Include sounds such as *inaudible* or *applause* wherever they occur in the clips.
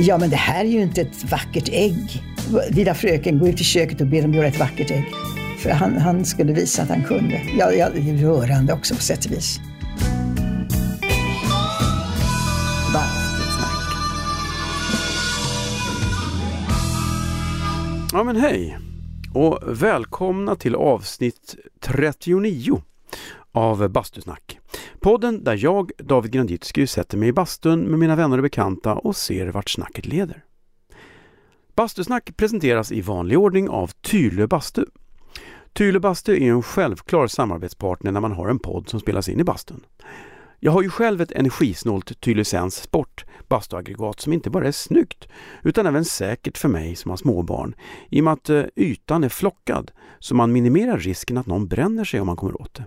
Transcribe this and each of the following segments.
Ja, men det här är ju inte ett vackert ägg. Lilla fröken, gå ut i köket och be dem göra ett vackert ägg. För han, han skulle visa att han kunde. Ja, ja, det är rörande också på sätt och vis. Bastusnack. Ja men hej och välkomna till avsnitt 39 av Bastusnack. Podden där jag, David Granditsky, sätter mig i bastun med mina vänner och bekanta och ser vart snacket leder. Bastusnack presenteras i vanlig ordning av Tylö bastu. Tylö bastu är en självklar samarbetspartner när man har en podd som spelas in i bastun. Jag har ju själv ett energisnålt Tylösens Sport bastuaggregat som inte bara är snyggt utan även säkert för mig som har småbarn i och med att eh, ytan är flockad så man minimerar risken att någon bränner sig om man kommer åt det.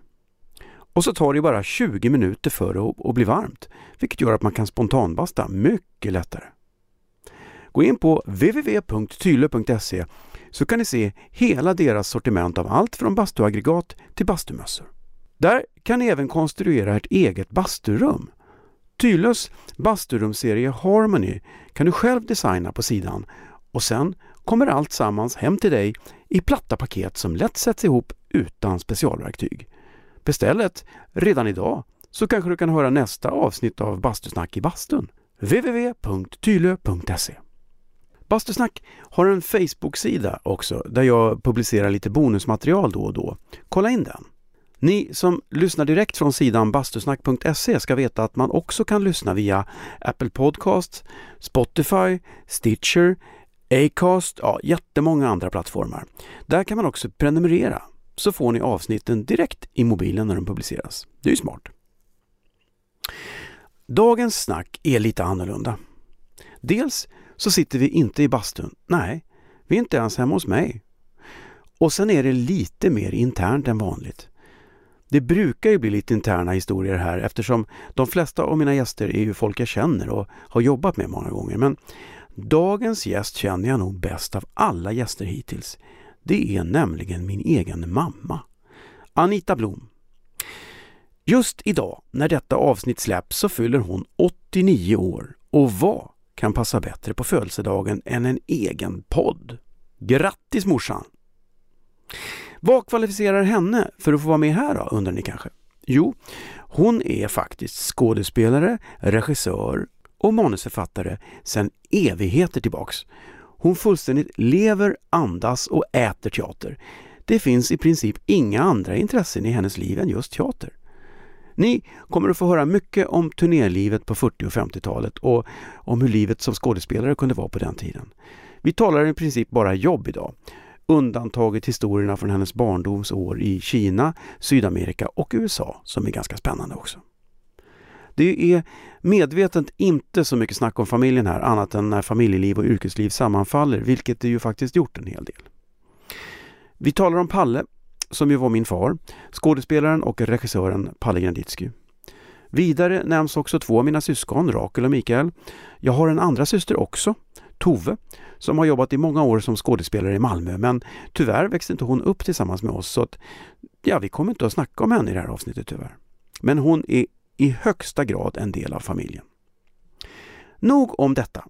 Och så tar det bara 20 minuter för det att bli varmt, vilket gör att man kan spontanbasta mycket lättare. Gå in på www.tylö.se så kan ni se hela deras sortiment av allt från bastuaggregat till bastumössor. Där kan ni även konstruera ert eget basturum. Tylös basturumserie Harmony kan du själv designa på sidan och sen kommer allt sammans hem till dig i platta paket som lätt sätts ihop utan specialverktyg. Beställ ett redan idag så kanske du kan höra nästa avsnitt av Bastusnack i bastun. www.tylö.se Bastusnack har en Facebook-sida också där jag publicerar lite bonusmaterial då och då. Kolla in den! Ni som lyssnar direkt från sidan bastusnack.se ska veta att man också kan lyssna via Apple Podcasts, Spotify, Stitcher, Acast, ja jättemånga andra plattformar. Där kan man också prenumerera så får ni avsnitten direkt i mobilen när de publiceras. Det är ju smart. Dagens snack är lite annorlunda. Dels så sitter vi inte i bastun. Nej, vi är inte ens hemma hos mig. Och sen är det lite mer internt än vanligt. Det brukar ju bli lite interna historier här eftersom de flesta av mina gäster är ju folk jag känner och har jobbat med många gånger. Men dagens gäst känner jag nog bäst av alla gäster hittills. Det är nämligen min egen mamma. Anita Blom. Just idag när detta avsnitt släpps så fyller hon 89 år och vad kan passa bättre på födelsedagen än en egen podd? Grattis morsan! Vad kvalificerar henne för att få vara med här då, undrar ni kanske? Jo, hon är faktiskt skådespelare, regissör och manusförfattare sedan evigheter tillbaks. Hon fullständigt lever, andas och äter teater. Det finns i princip inga andra intressen i hennes liv än just teater. Ni kommer att få höra mycket om turnélivet på 40 och 50-talet och om hur livet som skådespelare kunde vara på den tiden. Vi talar i princip bara jobb idag undantaget historierna från hennes barndomsår i Kina, Sydamerika och USA som är ganska spännande också. Det är medvetet inte så mycket snack om familjen här annat än när familjeliv och yrkesliv sammanfaller, vilket det ju faktiskt gjort en hel del. Vi talar om Palle, som ju var min far, skådespelaren och regissören Palle Granditsky. Vidare nämns också två av mina syskon, Rakel och Mikael. Jag har en andra syster också, Tove, som har jobbat i många år som skådespelare i Malmö men tyvärr växte inte hon upp tillsammans med oss så att ja, vi kommer inte att snacka om henne i det här avsnittet tyvärr. Men hon är i högsta grad en del av familjen. Nog om detta.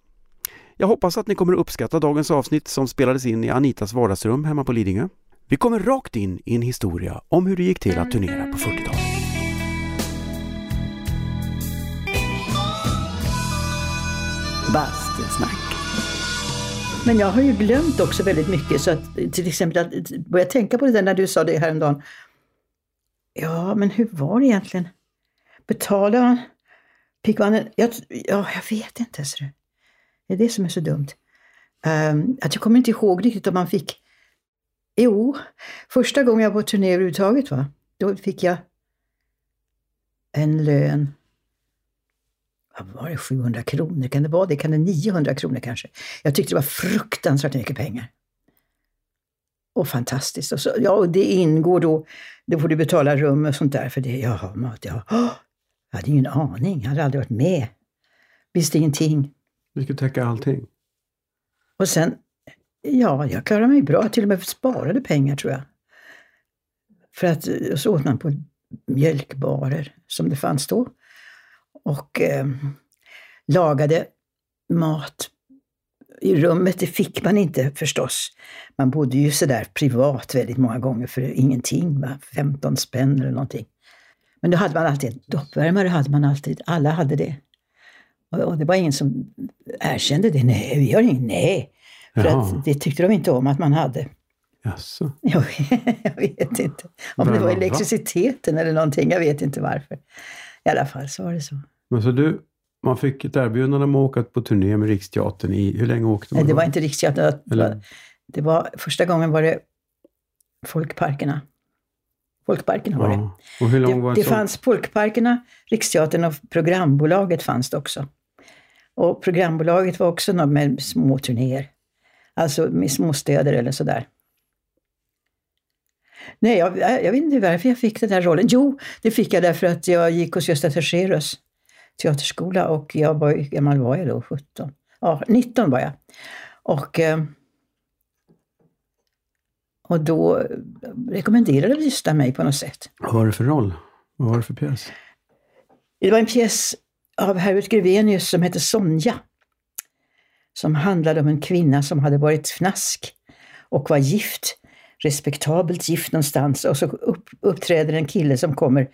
Jag hoppas att ni kommer att uppskatta dagens avsnitt som spelades in i Anitas vardagsrum hemma på Lidingö. Vi kommer rakt in i en historia om hur det gick till att turnera på 40-talet. Bastusnack. Men jag har ju glömt också väldigt mycket så att till exempel att börja tänka på det där när du sa det häromdagen. Ja, men hur var det egentligen? Betalade man? Jag, ja, jag vet inte. Så det är det som är så dumt. Um, att jag kommer inte ihåg riktigt om man fick... Jo, första gången jag var på turné överhuvudtaget, va? då fick jag en lön vad var det, 700 kronor? Kan det vara det? Kan det 900 kronor kanske? Jag tyckte det var fruktansvärt mycket pengar. Och fantastiskt. Och så, ja, och det ingår då, då får du betala rum och sånt där för det. har mat, ja. Jag hade ingen aning, jag hade aldrig varit med. Visste ingenting. Vi skulle täcka allting. Och sen, ja, jag klarade mig bra. Jag till och med sparade pengar tror jag. För att, så åt man på mjölkbarer som det fanns då och eh, lagade mat i rummet, det fick man inte förstås. Man bodde ju sådär privat väldigt många gånger för ingenting, va? 15 spänn eller någonting. Men då hade man alltid en doppvärmare, hade man alltid. alla hade det. Och, och det var ingen som erkände det. Nej, vi har ingen, nej. För Jaha. att det tyckte de inte om att man hade. Jaså? Jag, *laughs* jag vet inte. Om det Men var va? elektriciteten eller någonting, jag vet inte varför. I alla fall så var det så. Men så du, man fick ett erbjudande om att åka på turné med Riksteatern i, hur länge åkte man Nej, det var inte Riksteatern. Det var, Eller? det var, första gången var det Folkparkerna. Folkparkerna var det. Ja. Och hur lång var Det, en det sån? fanns Folkparkerna, Riksteatern och programbolaget fanns det också. Och programbolaget var också något med små turnéer. Alltså med småstäder eller sådär. Nej, jag, jag vet inte varför jag fick den där rollen. Jo, det fick jag därför att jag gick hos Gösta Terserus teaterskola och jag var, hur gammal var jag då? 17? Ja, 19 var jag. Och, eh, och då rekommenderade Gösta mig på något sätt. Vad var det för roll? Vad var det för pjäs? Det var en pjäs av Herbert Grevenius som hette Sonja. Som handlade om en kvinna som hade varit fnask och var gift, respektabelt gift någonstans. Och så upp, uppträder en kille som kommer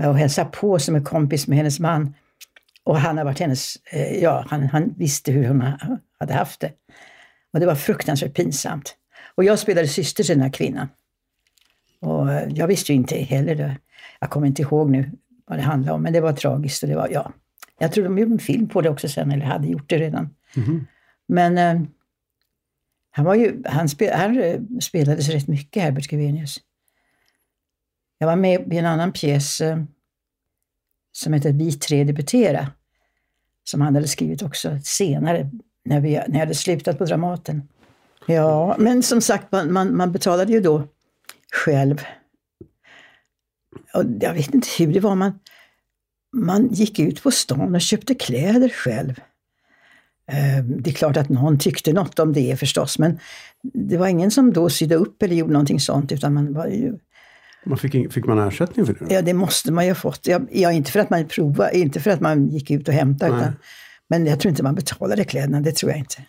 eh, och hälsar på som är kompis med hennes man. Och han har varit hennes, eh, ja, han, han visste hur hon ha- hade haft det. Och det var fruktansvärt pinsamt. Och jag spelade syster till den här kvinnan. Och eh, jag visste ju inte heller det. Jag kommer inte ihåg nu vad det handlade om, men det var tragiskt. Och det var, ja. Jag tror de gjorde en film på det också sen, eller hade gjort det redan. Mhm. Men eh, han, var ju, han, spel, han eh, spelades rätt mycket, Herbert Grevenius. Jag var med i en annan pjäs eh, som heter Vi tre debutera. Som han hade skrivit också senare, när, vi, när jag hade slutat på Dramaten. Ja, men som sagt, man, man, man betalade ju då själv. Och jag vet inte hur det var. Man, man gick ut på stan och köpte kläder själv. Eh, Det är klart att någon tyckte något om det förstås, men det var ingen som då sydde upp eller gjorde någonting sånt, utan man var ju, Man fick, fick man ersättning för det? ja det måste man ju ha fått. Ja, inte för att man provade, inte för att man gick ut och hämtade, utan, men jag tror inte man betalade kläderna, det tror jag inte.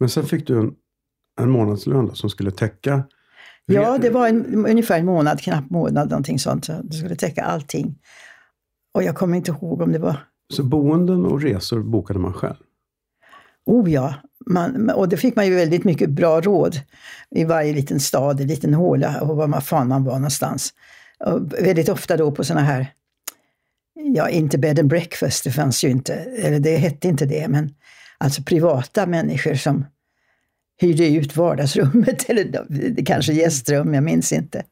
Men sen fick du en, en månadslön då, som skulle täcka? Ja, det var en, ungefär en månad, knapp månad, någonting sånt. Så det skulle täcka allting. Och jag kommer inte ihåg om det var Så boenden och resor bokade man själv? Oh ja, man, och det fick man ju väldigt mycket bra råd i varje liten stad, i liten håla och var man fan man var någonstans. Och väldigt ofta då på såna här, ja inte bed and breakfast, det fanns ju inte, eller det hette inte det, men alltså privata människor som hyrde ut vardagsrummet *laughs* eller kanske gästrum, jag minns inte.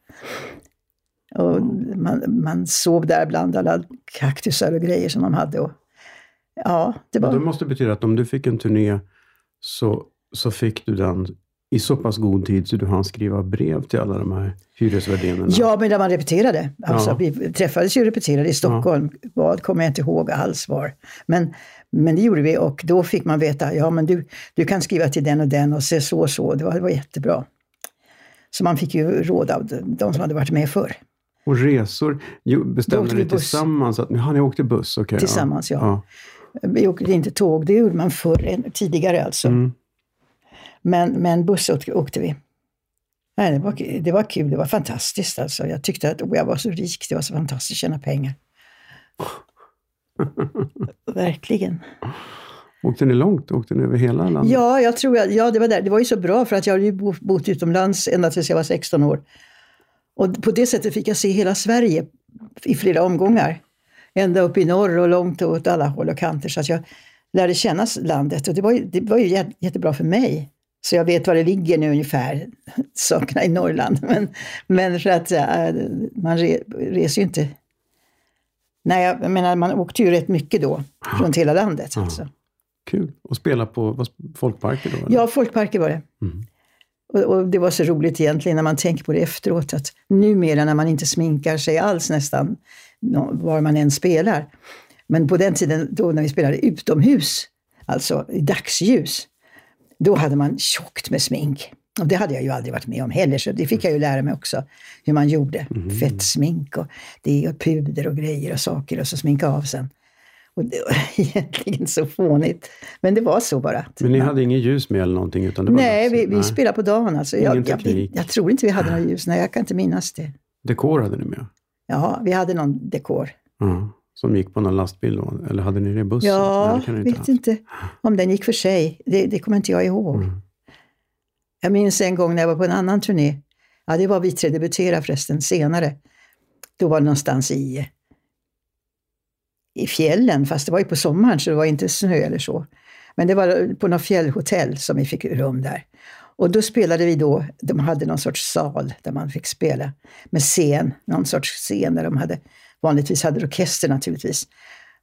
Och man, man sov där bland alla kaktusar och grejer som de hade. Och, ja, det var... det måste betyda att om du fick en turné så, så fick du den i så pass god tid så du hann skriva brev till alla de här hyresvärdinnorna? Ja, men där man repeterade. Alltså, Ja. Vi träffades ju och repeterade i Stockholm. Vad kommer jag inte ihåg alls var. Men, men det gjorde vi och då fick man veta, ja men du, du kan skriva till den och den och se så och så. Det var, det var jättebra. Så man fick ju råd av de som hade varit med förr. Och resor, jo, bestämde åkte ni tillsammans att har ni åkt i buss? Okay, Tillsammans, ja. ja. Vi åkte inte tåg, det gjorde man förr, tidigare alltså. Mm. Men, men buss åkte, åkte vi. Nej, det, var, det var kul, det var fantastiskt alltså. Jag tyckte att oh, jag var så rik, det var så fantastiskt att tjäna pengar. *laughs* Verkligen. Åkte ni långt? Åkte ni över hela landet? Ja, jag tror att, ja, det var där. Det var ju så bra för att jag hade ju bo- bott utomlands ända tills jag var 16 år. Och på det sättet fick jag se hela Sverige i flera omgångar. Ända upp i norr och långt åt alla håll och kanter. Så att jag lärde känna landet och det var ju, det var ju jä- jättebra för mig. Så jag vet var det ligger nu ungefär, *laughs* sakerna i Norrland. *laughs* Men, men för att man re, reser ju inte... Nej, jag menar man åkte ju rätt mycket då, runt hela landet. Alltså. Kul. Och spela på folkparker då? eller? Ja, folkparker var det. Mm. Och, och det var så roligt egentligen när man tänker på det efteråt att numera när man inte sminkar sig alls nästan, var man än spelar. Men på den tiden då när vi spelade utomhus, alltså i dagsljus, då hade man tjockt med smink. Och det hade jag ju aldrig varit med om heller, så det fick jag ju lära mig också hur man gjorde. Fett smink och det och puder och grejer och saker och så sminka av sen. Och det var *laughs* egentligen så fånigt. Men det var så bara. Men ni hade inget ljus med eller någonting? Utan det var Nej, vi, vi spelade på dagen alltså. Jag, Ingen jag, teknik. jag tror inte vi hade något ljus. Nej, jag kan inte minnas det. Dekor hade ni med? Ja, vi hade någon dekor. Ja. Som gick på någon lastbil då? Eller hade ni det i bussen? Nej, Ja, ni vet ha. inte om den gick för sig. Det, det kommer inte jag ihåg. Mm. Jag minns en gång när jag var på en annan turné. Ja, det var vi tre debuterade förresten senare. Då var det någonstans i, i fjällen, fast det var ju på sommaren så det var inte snö eller så. Men det var på något fjällhotell som vi fick rum där. Och då spelade vi då, de hade någon sorts sal där man fick spela med scen, någon sorts scen där de hade, vanligtvis hade orkester naturligtvis.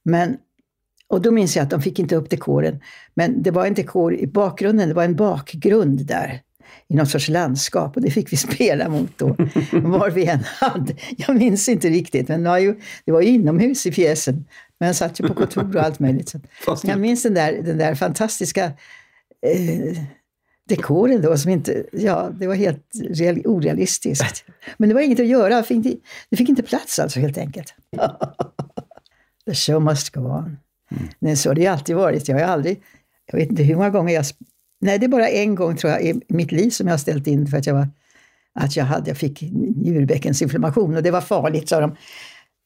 Men, och då minns jag att de fick inte upp dekoren, men det var en dekor i bakgrunden, det var en bakgrund där i något sorts landskap och det fick vi *laughs* spela mot då, var vi än hade. Jag minns inte riktigt, men det var ju, det var ju inomhus i pjäsen. Men jag satt ju på kontor och allt möjligt. Så *laughs* Fast jag minns den där, den där fantastiska eh, dekoren då som inte, ja, det var helt real, orealistiskt. Men det var inget att göra, det fick inte, det fick inte plats alltså helt enkelt. *laughs* The show must go on. Men så har det ju alltid varit. Jag har aldrig, jag vet inte hur många gånger jag, nej det är bara en gång tror jag i mitt liv som jag har ställt in för att jag var, att jag hade, jag fick njurbäckensinflammation och det var farligt sa de.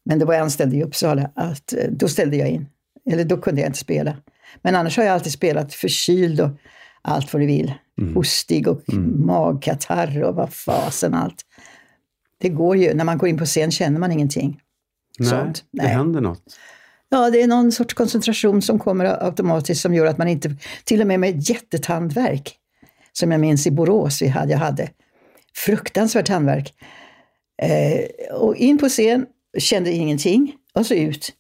Men det var anställd i Uppsala, att eh, då ställde jag in. Eller då kunde jag inte spela. Men annars har jag alltid spelat förkyld och allt vad du vill. Hostig och magkatarr och vad fasen allt. Det går ju, när man går in på scen känner man ingenting. Nej, sånt. det Nej. händer något. Ja, det är någon sorts koncentration som kommer automatiskt som gör att man inte, till och med med jättetandvärk, som jag minns i Borås vi hade, jag hade, fruktansvärt tandvärk. Eh, och in på scen, kände ingenting och så ut.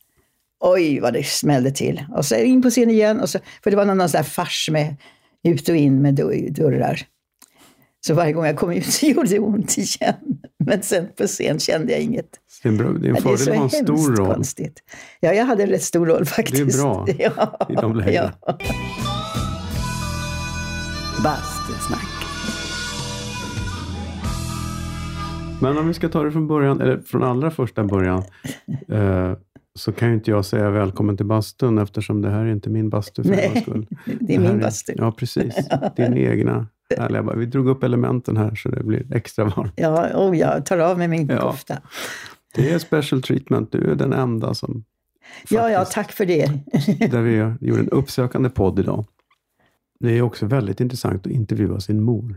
Oj, vad det smällde till. Och så in på scen igen, och så, för det var någon sån där fars med ut och in med dörr- dörrar. Så varje gång jag kom ut så *laughs* gjorde det ont igen. Men sen på scen kände jag inget. Det är en, bra, det är en det är fördel att ha en stor roll. konstigt. Ja, jag hade en rätt stor roll faktiskt. bra *laughs* ja, i de lägena. Ja. Bastusnack. Men om vi ska ta det från början, eller från allra första början, eh, så kan ju inte jag säga välkommen till bastun eftersom det här är inte min bastu för Nej, skull. det är här min bastu. Ja, precis. Din egna. Härliga. bara- Vi drog upp elementen här så det blir extra varmt. Ja, oh, jag tar av mig min Ja. kofta. Det är special treatment. Du är den enda som Ja, ja, tack för det. *laughs* där vi gjorde en uppsökande podd idag. Det är också väldigt intressant att intervjua sin mor.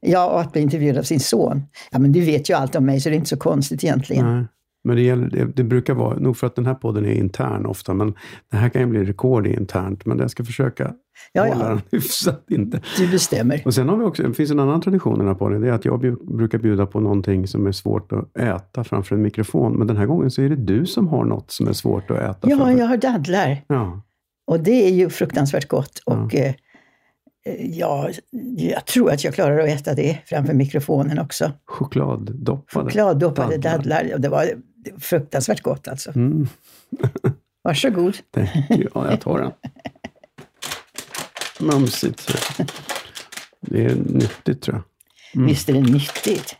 Ja, och att bli intervjuad av sin son. Ja, men du vet ju allt om mig så det är inte så konstigt egentligen. Nej. Men det, gäller, det, det brukar vara, nog för att den här podden är intern ofta, men det här kan ju bli rekord i internt, men jag ska försöka Ja, hålla ja. den *laughs* hyfsat inte. Du bestämmer. Och sen har vi också, det finns en annan tradition i den här podden, det är att jag brukar bjuda på någonting som är svårt att äta framför en mikrofon, men den här gången så är det du som har något som är svårt att äta. Ja, framför. jag har dadlar. ja. Och det är ju fruktansvärt gott. Och eh, ja, jag tror att jag klarar att äta det framför mikrofonen också. Chokladdoppade. Chokladdoppade dadlar. dadlar. Det var fruktansvärt gott alltså. Mm, *laughs* Varsågod. Ja, jag tar den. *laughs* Mumsigt. Det är nyttigt tror jag. Visst är det nyttigt?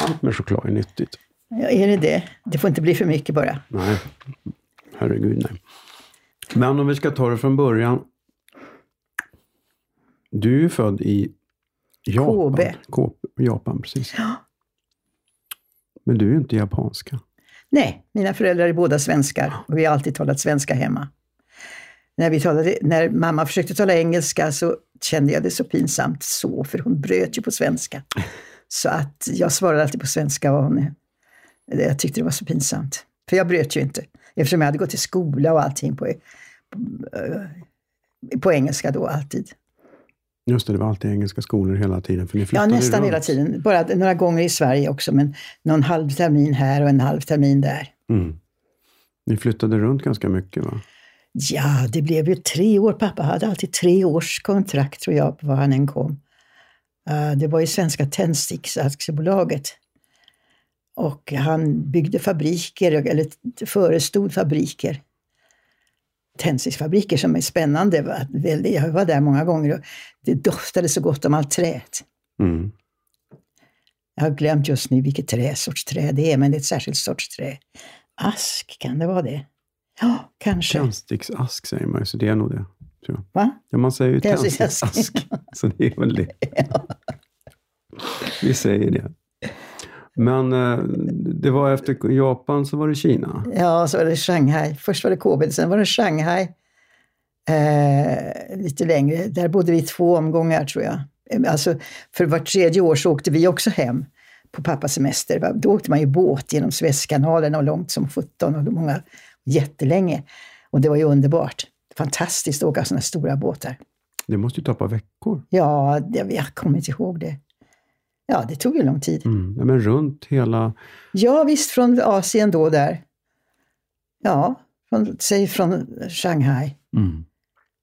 Allt med choklad är nyttigt. Ja, är det det? Det får inte bli för mycket bara. Nej, herregud nej. Men om vi ska ta det från början. Du är ju född i Japan. Kobe. Japan, precis. Men du är ju inte japanska. Nej, mina föräldrar är båda svenskar och vi har alltid talat svenska hemma. När, vi talade, när mamma försökte tala engelska så kände jag det så pinsamt så, för hon bröt ju på svenska. *laughs* Så att jag svarade alltid på svenska och hon, jag tyckte det var så pinsamt. För jag bröt ju inte, eftersom jag hade gått i skola och allting på, på, eh, på engelska då alltid. Just det, det var alltid engelska skolor hela tiden. För ni Ja, nästan hela tiden. Bara några gånger i Sverige också, men någon halv termin här och en halv termin där. Mm. Ni flyttade runt ganska mycket va? Ja, det blev ju tre år. Pappa hade alltid tre års kontrakt tror jag, var han än kom. Eh, det var ju Svenska Tändsticksaktiebolaget. Och han byggde fabriker, eller förestod fabriker. Tändsticksfabriker som är spännande. va? Jag var där många gånger och det doftade så gott om allt träet. Mm. Jag har glömt just nu vilket trä, sorts trä det är, men det är ett särskilt sorts trä. Ask, kan det vara det? Ja, kanske. Tändsticksask säger man ju, så det är nog det. Tror jag. Va? Ja, man säger ju Tändsticksask. tändsticksask, *laughs* så det är väl det. *laughs* Vi säger det. Men eh, det var efter Japan så var det Kina. Ja, så var det Shanghai. Först var det Kobe, sen var det Shanghai. Eh, lite längre. Där bodde vi två omgångar tror jag. Eh, Alltså, för vart tredje år så åkte vi också hem på pappas semester. Då åkte man ju båt genom Suezkanalen och långt som 17 och många jättelänge. Och det var ju underbart. Fantastiskt att åka sådana stora båtar. Det måste ju ta ett par veckor. Ja, jag kommer inte ihåg det. Ja, det tog ju lång tid. Mm. Men runt hela... Ja, visst från Asien då där. Ja, från, säg från Shanghai Mm.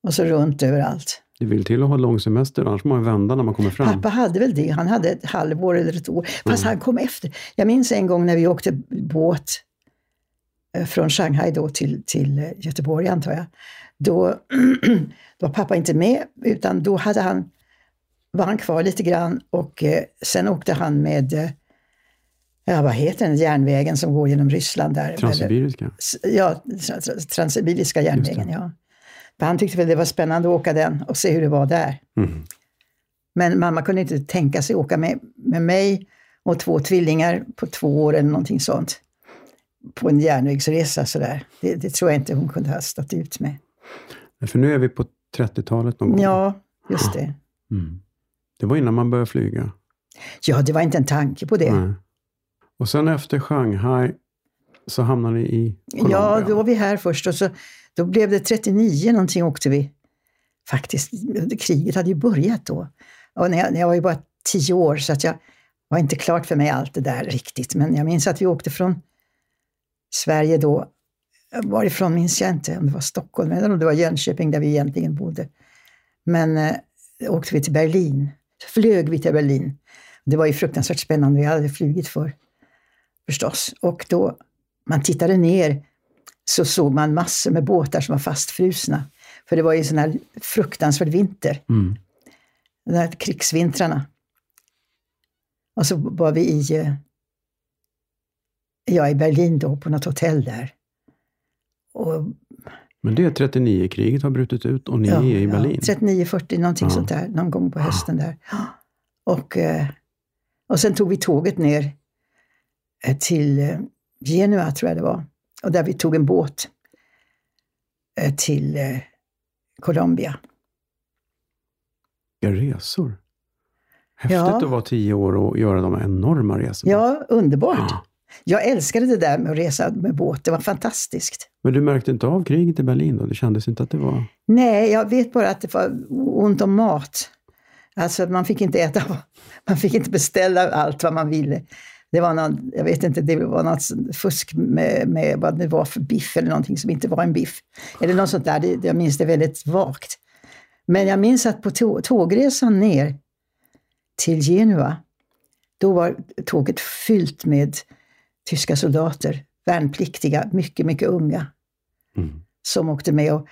och så runt överallt. Det vill till att ha lång semester, annars får man vända när man kommer fram. Pappa hade väl det. Han hade ett halvår eller ett år. Fast han kom efter. Jag minns en gång när vi åkte båt eh, från Shanghai då till, till eh, Göteborg antar jag. Då, då *clears throat* var pappa inte med utan då hade han, var han kvar lite grann och eh, sen åkte han med, eh, ja vad heter den, järnvägen som går genom Ryssland där. Transsibiriska. Ja, tra- tra- Transsibiriska järnvägen, ja. För han tyckte väl det var spännande att åka den och se hur det var där. Mm. Men mamma kunde inte tänka sig åka med, med mig och två tvillingar på två år eller någonting sånt. På en järnvägsresa sådär. Det, det tror jag inte hon kunde ha stått ut med. För nu är vi på 30-talet någon gång. Ja, just det. Mm. Det var innan man började flyga. Ja, det var inte en tanke på det. Nej. Och sen efter Shanghai så hamnade ni i Colombia. Ja, då var vi här först och så då blev det 39 någonting åkte vi. Faktiskt, kriget hade ju börjat då. Och när jag, när jag var ju bara tio år så att jag var inte klart för mig allt det där riktigt. Men jag minns att vi åkte från Sverige då, varifrån minns jag inte, om det var Stockholm eller om det var Jönköping där vi egentligen bodde. Men eh, åkte vi till Berlin, flög vi till Berlin. Det var ju fruktansvärt spännande, vi hade flugit för förstås. Och då man tittade ner så såg man massor med båtar som var fastfrusna. För det var ju sån här fruktansvärd vinter, Mm. de här krigsvintrarna. Och så var vi i, eh, ja, i Berlin då, på något hotell där. Och, Men det är 39-kriget har brutit ut och ni ja, är i Berlin. Ja, 39-40, någonting sånt där, någon gång på hösten där. Och, eh, och sen tog vi tåget ner eh, till eh, Genua, tror jag det var. Och där vi tog en båt till Colombia. Vilka resor. Häftigt Ja. att vara tio år och göra de enorma resorna. Ja, underbart. Ja. Jag älskade det där med att resa med båt. Det var fantastiskt. Men du märkte inte av kriget i Berlin då? Det kändes inte att det var... Nej, jag vet bara att det var ont om mat. Alltså man fick inte äta, *laughs* man fick inte beställa allt vad man ville. Det var någon, jag vet inte, det var något fusk med, med vad det var för biff eller någonting som inte var en biff. Eller något sånt där, det, jag minns det väldigt vagt. Men jag minns att på tå- tågresan ner till Genua, då var tåget fyllt med tyska soldater, värnpliktiga, mycket, mycket unga Mm. som åkte med. Och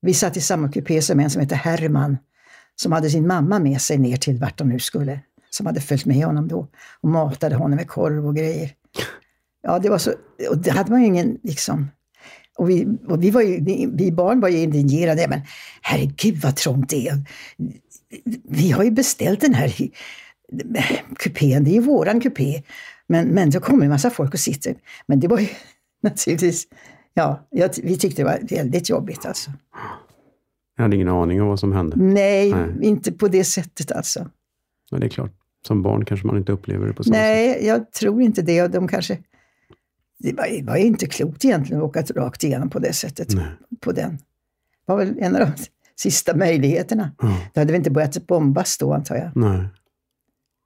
vi satt i samma kupé som en som hette Herman, som hade sin mamma med sig ner till vart de nu skulle, som hade följt med honom då och matade honom med korv och grejer. Ja, det var så, och det hade man ju ingen, liksom, och vi, och vi, var ju, vi barn var ju indignerade, men herregud vad trångt det är. Vi har ju beställt den här kupén, det är ju våran kupé. Men, men då kommer en massa folk och sitter. Men det var ju *laughs* naturligtvis, ja, jag, vi tyckte det var väldigt jobbigt alltså. Jag hade ingen aning om vad som hände. Nej, Nej. inte på det sättet alltså. Men det är klart, som barn kanske man inte upplever det på samma sätt. Nej, jag tror inte det. Och de kanske... Det var, det var ju inte klokt egentligen att åka rakt igenom på det sättet. Nej. På den. Det var väl en av de sista möjligheterna. Ja. Det hade väl inte börjat bombas då, antar jag. Nej.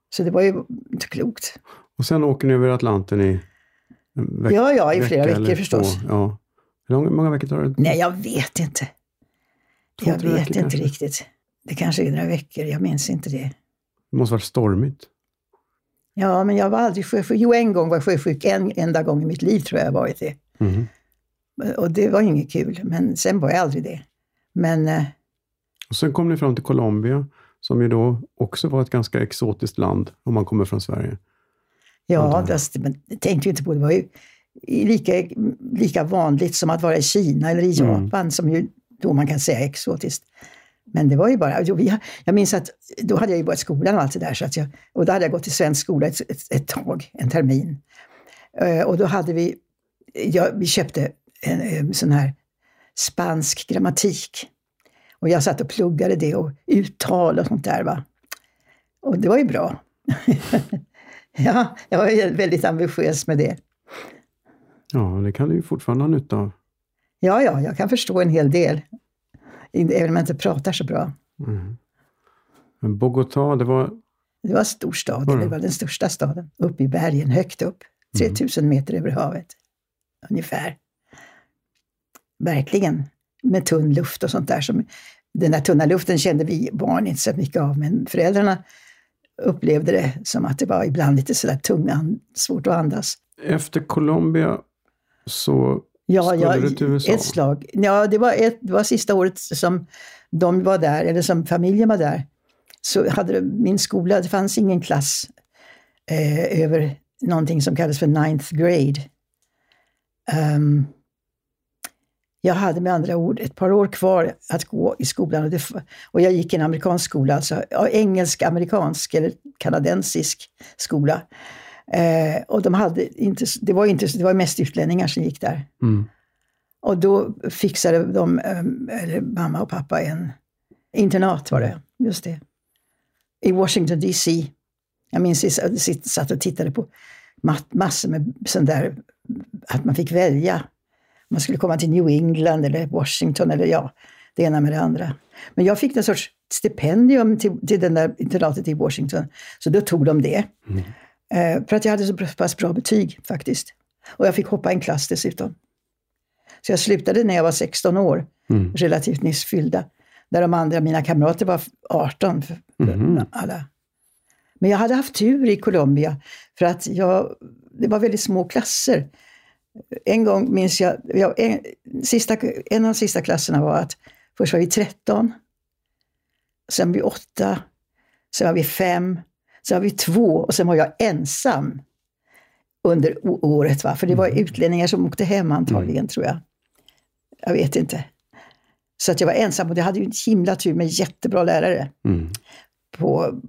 Så det var ju inte klokt. Och sen åker ni över Atlanten i en veck- Ja, ja, i flera vecka veckor förstås. Två. Ja. Hur långa- många veckor tar det? Nej, jag vet inte. Två, jag vet veckor inte kanske? riktigt. Det kanske är några veckor, jag minns inte det. Det måste varit stormigt. Ja, men jag var aldrig sjösjuk. Jo, en gång var jag sjösjuk. En enda gång i mitt liv tror jag jag varit det. Mhm. Och det var inget kul, men sen var jag aldrig det. Men eh, Och sen kom ni fram till Colombia, som ju då också var ett ganska exotiskt land om man kommer från Sverige. Ja, jag. fast, men det tänkte vi inte på. Det var ju lika, lika vanligt som att vara i Kina eller i Mm. Japan, som ju då man kan säga exotiskt. Men det var ju bara, jag minns att då hade jag ju börjat skolan och allt det där, så att jag, och då hade jag gått i svensk skola ett, ett, ett tag, en termin. Eh, och då hade vi, ja, vi köpte en, en sån här spansk grammatik. Och jag satt och pluggade det och uttal och sånt där. Va? Och det var ju bra. *laughs* *laughs* ja, jag var väldigt ambitiös med det. Ja, det kan du ju fortfarande ha nytta av. Ja, ja, jag kan förstå en hel del. Även om jag inte pratar så bra. Mm. Men Bogotá, det var... Det var en stor stad, Mm. det var den största staden. Uppe i bergen, högt upp. 3000 meter över havet. Ungefär. Verkligen. Med tunn luft och sånt där. Som, den där tunna luften kände vi barn inte så mycket av, men föräldrarna upplevde det som att det var ibland lite sådär tungan, svårt att andas. Efter Colombia så Ja, Skulle ja, du till USA? ett slag. Ja, det var, ett, det var sista året som de var där, eller som familjen var där. Så hade min skola, det fanns ingen klass eh, över någonting som kallades för ninth grade. Ehm, jag hade med andra ord ett par år kvar att gå i skolan och, det, och jag gick i en amerikansk skola, alltså engelsk-amerikansk eller kanadensisk skola. Eh, och de hade inte, det var inte, det var mest utlänningar som gick där. Mm. Och då fixade de, ehm, eller mamma och pappa, en internat var det, just det. I Washington DC. Jag minns att jag satt och tittade på massor med sån där, att man fick välja. Man skulle komma till New England eller Washington eller ja, det ena med det andra. Men jag fick en sorts stipendium till, till den där internatet i Washington, så då tog de det. Eh, för att jag hade så pass bra betyg faktiskt. Och jag fick hoppa en klass dessutom. Så jag slutade när jag var 16 år, Mm. relativt nyss fyllda. Där de andra, mina kamrater, var 18. För, för Mhm. alla. Men jag hade haft tur i Colombia, för att jag, det var väldigt små klasser. En gång minns jag, jag en, sista, en av de sista klasserna var att först var vi 13, sen var vi 8, sen var vi 5, sen var vi 2 och sen var jag ensam under året. Va? För det var utlänningar som åkte hem antagligen, tror jag. Jag vet inte. Så att jag var ensam och jag hade ju en himla tur med jättebra lärare Mm. på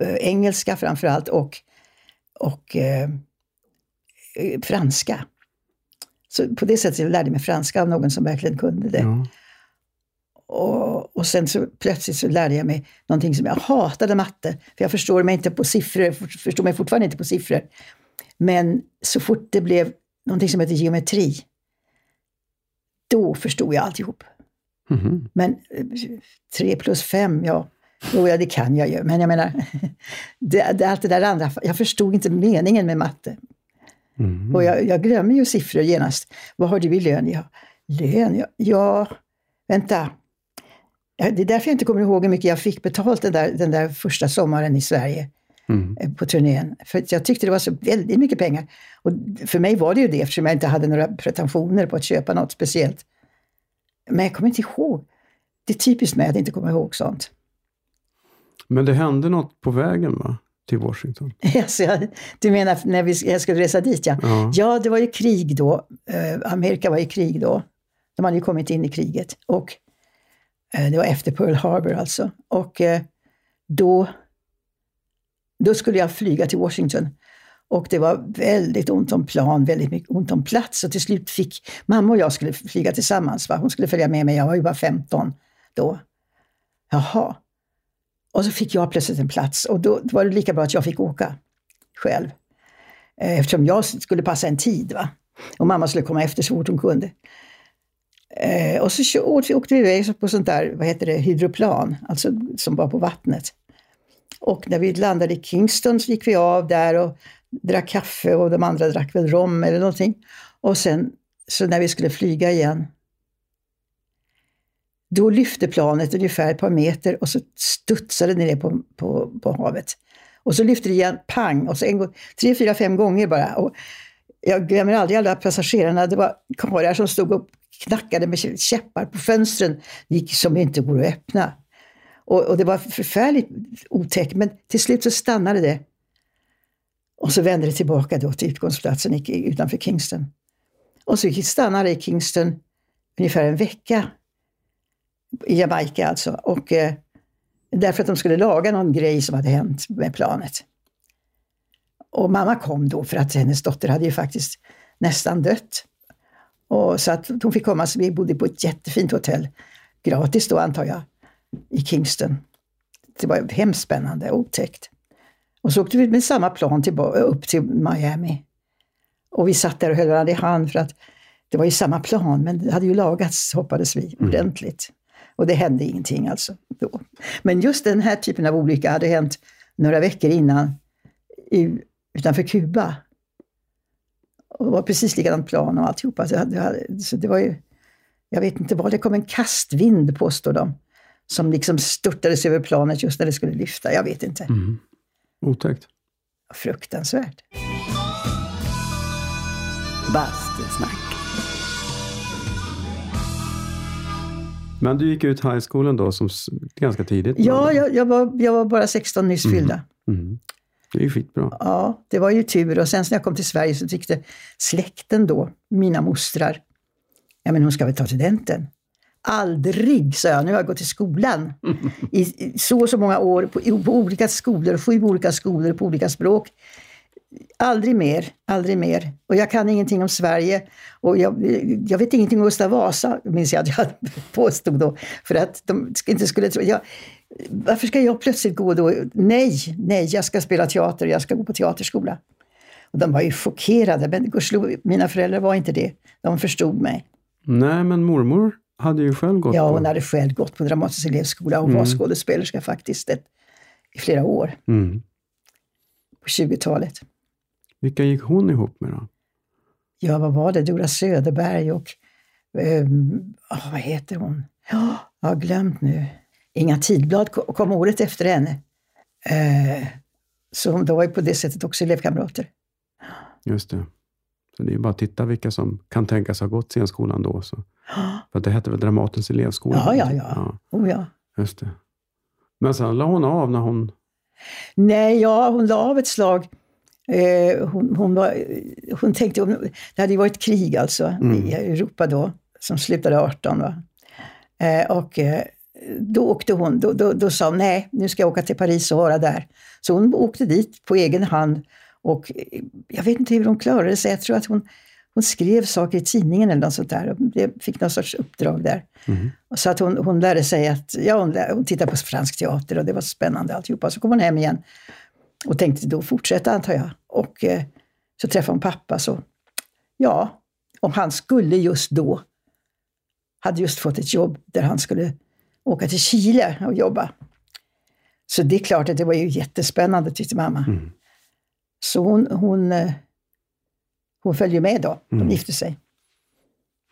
eh, engelska framför allt och, och eh, eh, franska. Så på det sättet jag lärde mig franska av någon som verkligen kunde det. Ja. Och, och sen så plötsligt så lärde jag mig någonting som jag hatade matte. För jag förstår mig inte på siffror, för- förstår mig fortfarande inte på siffror. Men så fort det blev någonting som heter geometri, då förstod jag alltihop. Mhm. Men eh, tre plus fem, ja, jo, ja, det kan jag ju. Men jag menar, *laughs* det, det, allt det där andra, jag förstod inte meningen med matte. Mhm. Och jag, jag glömmer ju siffror genast. Vad har du i lön? Ja, lön? Ja, ja vänta. Det är därför jag inte kommer ihåg hur mycket jag fick betalt den där, den där första sommaren i Sverige Mm. eh, på turnén. För jag tyckte det var så väldigt mycket pengar. Och för mig var det ju det eftersom jag inte hade några pretensioner på att köpa något speciellt. Men jag kommer inte ihåg. Det är typiskt mig att inte komma ihåg sånt. Men det hände något på vägen va? Till Washington? *laughs* Alltså, jag- du menar när vi, jag skulle resa dit ja. Ja. Ja, det var ju krig då. Eh, Amerika var i krig då. De hade ju kommit in i kriget. Och eh, det var efter Pearl Harbor alltså. Och eh, då, då skulle jag flyga till Washington. Och det var väldigt ont om plan, väldigt mycket ont om plats. Och till slut fick mamma och jag skulle flyga tillsammans. Va? Hon skulle följa med mig, jag var ju bara 15 då. Jaha. Och så fick jag plötsligt en plats och då, var det lika bra att jag fick åka själv. Eh, eftersom jag skulle passa en tid. Va? Och mamma skulle komma efter så fort hon kunde. Eh, och så åkte åkte vi iväg på sånt där, vad heter det, hydroplan, alltså som var på vattnet. Och när vi landade i Kingston så gick vi av där och drack kaffe och de andra drack väl rom eller någonting. Och sen, så när vi skulle flyga igen, då lyfte planet ungefär ett par meter och så studsade det ner på, på, på havet. Och så lyfte det igen, pang, och så en gång, tre, fyra, fem gånger bara. Och jag glömmer aldrig alla passagerarna. Det var karlar som stod och knackade med käppar på fönstren, gick som inte går att öppna. Och, och det var förfärligt otäckt, men till slut så stannade det. Och så vände det tillbaka då till utgångsplatsen utanför Kingston. Och så stannade det i Kingston ungefär en vecka. I Jamaica alltså. Och, eh, därför att de skulle laga någon grej som hade hänt med planet. Och mamma kom då för att hennes dotter hade ju faktiskt nästan dött. Och så att hon fick komma, så vi bodde på ett jättefint hotell. Gratis då antar jag, i Kingston. Det var hemskt spännande, otäckt. Och så åkte vi med samma plan till, upp till Miami. Och vi satt där och höll varandra i hand för att det var ju samma plan, men det hade ju lagats, hoppades vi, Mm. Och det hände ingenting alltså då. Men just den här typen av olycka hade hänt några veckor innan i, utanför Kuba. Och det var precis likadant plan och alltihopa. Så det, så det var ju, jag vet inte vad, det kom en kastvind påstår de. Som liksom störtades över planet just när det skulle lyfta. Jag vet inte. Mm. Otäckt. Fruktansvärt. Bastusnack. Men du gick ut high schoolen då som ganska tidigt? Ja, jag, jag, var, jag var bara 16 nyss fyllda. Mm. Det är ju skitbra. Ja, det var ju tur. Och sen när jag kom till Sverige så tyckte släkten då, mina mostrar, ja men hon ska väl ta studenten. Aldrig, sa jag, nu har jag gått *laughs* i skolan i, så och så många år på, på olika skolor, sju olika skolor på olika språk. Aldrig mer, aldrig mer. Och jag kan ingenting om Sverige. Och jag, jag vet ingenting om Gustav Vasa, minns jag att jag *laughs* påstod då. För att de inte skulle tro... Jag, varför ska jag plötsligt gå då? Nej, nej, jag ska spela teater, jag ska gå på teaterskola. Och de var ju chockerade, men gudskelov, mina föräldrar var inte det. De förstod mig. Nej, men mormor hade ju själv gått Ja, på... hon hade själv gått på Dramatisk elevskola och var skådespelerska faktiskt ett, i flera år Mm. på 20-talet. Vilka gick hon ihop med då? Ja, vad var det? Dora Söderberg och ah, vad heter hon? Ja, jag har glömt nu. Inga Tidblad ko- kom året efter henne. Eh, så de var ju på det sättet också elevkamrater. Just det. Så det är bara att titta vilka som kan tänkas ha gått scenskolan då. Så. För det hette väl Dramatens elevskola? Ja, ja, ja. Oh, ja. Just det. Men sen la hon av när hon... Nej, ja, hon la av ett slag. Eh, hon, hon, var, hon tänkte, hon, det hade ju varit krig alltså i Europa då, som slutade 18. Va? Eh, och eh, då åkte hon, då, då, då sa hon nej, nu ska jag åka till Paris och vara där. Så hon åkte dit på egen hand och jag vet inte hur hon klarade sig. Jag tror att hon, hon skrev saker i tidningen eller något sånt där och det fick någon sorts uppdrag där. Och Så att hon, hon lärde sig att, ja hon, hon tittade på fransk teater och det var spännande alltihopa. Så kom hon hem igen och tänkte då fortsätta antar jag. Och eh, så träffade hon pappa så, ja, och han skulle just då, hade just fått ett jobb där han skulle åka till Chile och jobba. Så det är klart att det var ju jättespännande tyckte mamma. Så hon, hon, eh, hon följde med då, de gifte sig.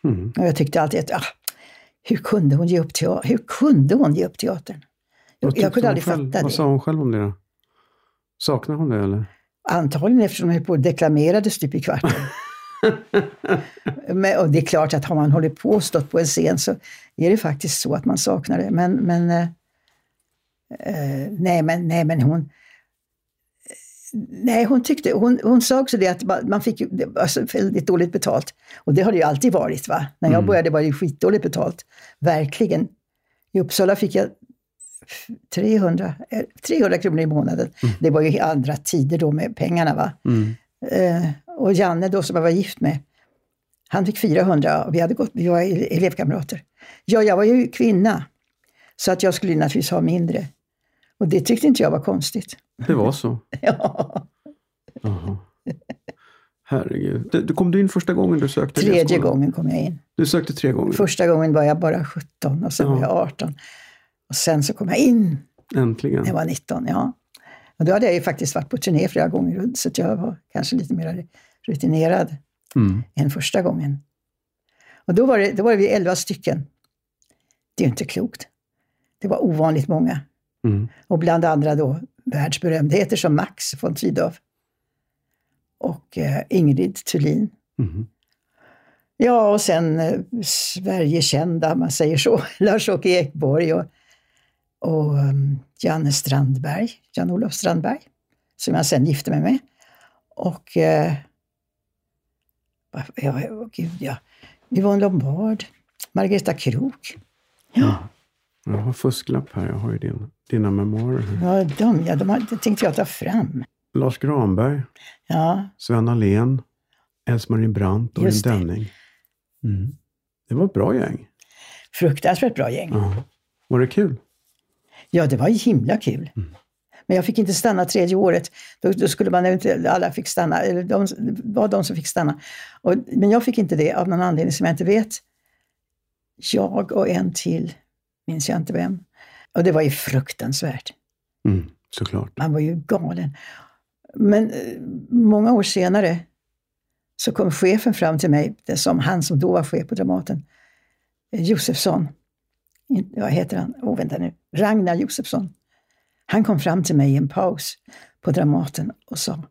Mm. Och jag tyckte alltid att, ah, hur kunde hon ge upp teatern? Hur kunde hon ge upp teatern? Vad Jag, jag kunde hon aldrig själv? fatta Vad det. sa hon själv om det då? Saknar hon det eller? Antagligen eftersom hon höll på och deklamerade stup i kvarten. *laughs* men, och det är klart att har man hållit på och stått på en scen så är det faktiskt så att man saknar det. Men, men, eh, eh, nej, men, nej, men hon... Nej, hon tyckte, hon, hon sa också det att man- fick alltså väldigt dåligt betalt. Och det har det ju alltid varit. va? När jag började var det skitdåligt betalt. Verkligen. I Uppsala fick jag 300, eh, 300 kronor i månaden. Det var ju andra tider då med pengarna. va. Mm. Eh, och Janne då som jag var gift med, han fick 400 och vi, hade gått, vi var ele- elevkamrater. Ja, jag var ju kvinna, så att jag skulle naturligtvis ha mindre. Och det tyckte inte jag var konstigt. Det var så? *laughs* Ja, Jaha. Herregud. Du, du- kom du in första gången du sökte tredje gången kom jag in. Du sökte tre gånger? Första gången var jag bara 17 och sen Ja. var jag 18. Och sen så kom jag in Äntligen. när jag var 19. Ja. Och då hade jag ju faktiskt varit på turné flera gånger, så jag var kanske lite mer rutinerad. Mm. än första gången. Och då var, det, då var vi elva stycken. Det är ju inte klokt. Det var ovanligt många. Mm. Och bland andra då världsberömdheter som Max von Sydow och eh, Ingrid Thulin. Mm. Ja, och sen eh, Sverigekända, man säger så, *laughs* Lars-Åke Ekborg och, och um, Janne Strandberg, Jan-Olof Strandberg, som jag sen gifte mig med. Och, eh, Ja, åh, gud ja. Yvonne Lombard. Margareta Krook. Ja, Jag har fusklapp här, jag har ju din, dina memoarer här. ja de, ja, de har, det tänkte jag ta fram. Lars Granberg, Ja, Sven Ahlén, Else-Marie Brandt och Just det. Denning. Mm. Det var ett bra gäng. fruktansvärt bra gäng. Ja. Var det kul? Ja, det var himla kul. Mm. Men jag fick inte stanna tredje året. Då, då skulle man inte, alla fick stanna, eller de var de som fick stanna. Och, men jag fick inte det av någon anledning som jag inte vet. Jag och en till, minns jag inte vem. Och det var ju fruktansvärt. Mm, såklart. Man var ju galen. Men eh, många år senare så kom chefen fram till mig, som han som då var chef på Dramaten, eh, Josefsson. Vad heter han? Åh, vänta nu. Ragnar Josefsson. Han kom fram till mig i en paus på Dramaten och sa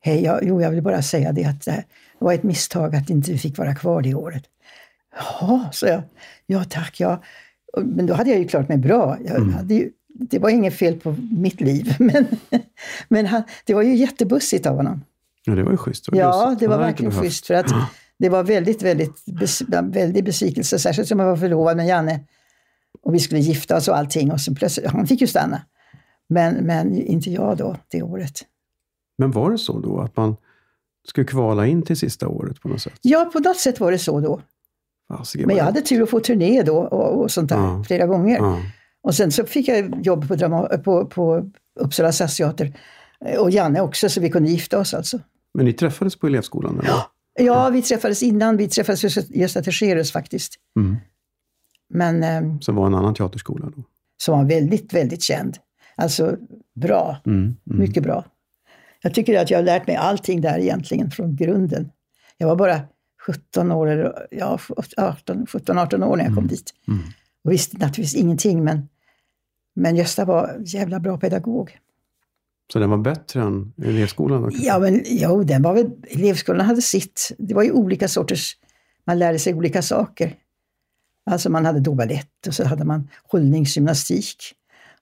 Hej, jag, jo, jag vill bara säga det att det var ett misstag att inte vi fick vara kvar det året. Jaha, sa jag. Ja, tack. Ja. Men då hade jag ju klarat mig bra. Hade ju, det var inget fel på mitt liv. *laughs* Men, men han, det var ju jättebussigt av honom. Ja, det var ju schysst. var Ja, det var verkligen schysst. För att det var väldigt, väldigt, väldigt besvikelse. Särskilt som jag var förlovad med Janne. Och vi skulle gifta oss och allting. Och så plötsligt, han fick ju stanna. Men, men inte jag då, det året. Men var det så då att man skulle kvala in till sista året på något sätt? Ja, på något sätt var det så då. Fasiken, Men jag hade tur att få turné då och, och sånt där Ja. flera gånger. Ja. Och sen så fick jag jobb på, drama, på, på Uppsala stadsteater. Och Janne också, så vi kunde gifta oss alltså. Men ni träffades på elevskolan? Eller? Ja, vi träffades innan. Vi träffades hos Gösta Terserus faktiskt. Mm. Men eh, Som var en annan teaterskola då? som var väldigt, väldigt känd. Alltså bra. Mm. Mm. Mycket bra. Jag tycker att jag har lärt mig allting där egentligen från grunden. Jag var bara 17 år, eller ja, 18, 17, 18 år när jag kom dit. Mm. Och visste naturligtvis ingenting, men, men Gösta var jävla bra pedagog. Så den var bättre än elevskolan? Då? Ja, men jo, den var väl, elevskolan hade sitt. Det var ju olika sorters, man lärde sig olika saker. Alltså man hade då balett och så hade man hållningsgymnastik.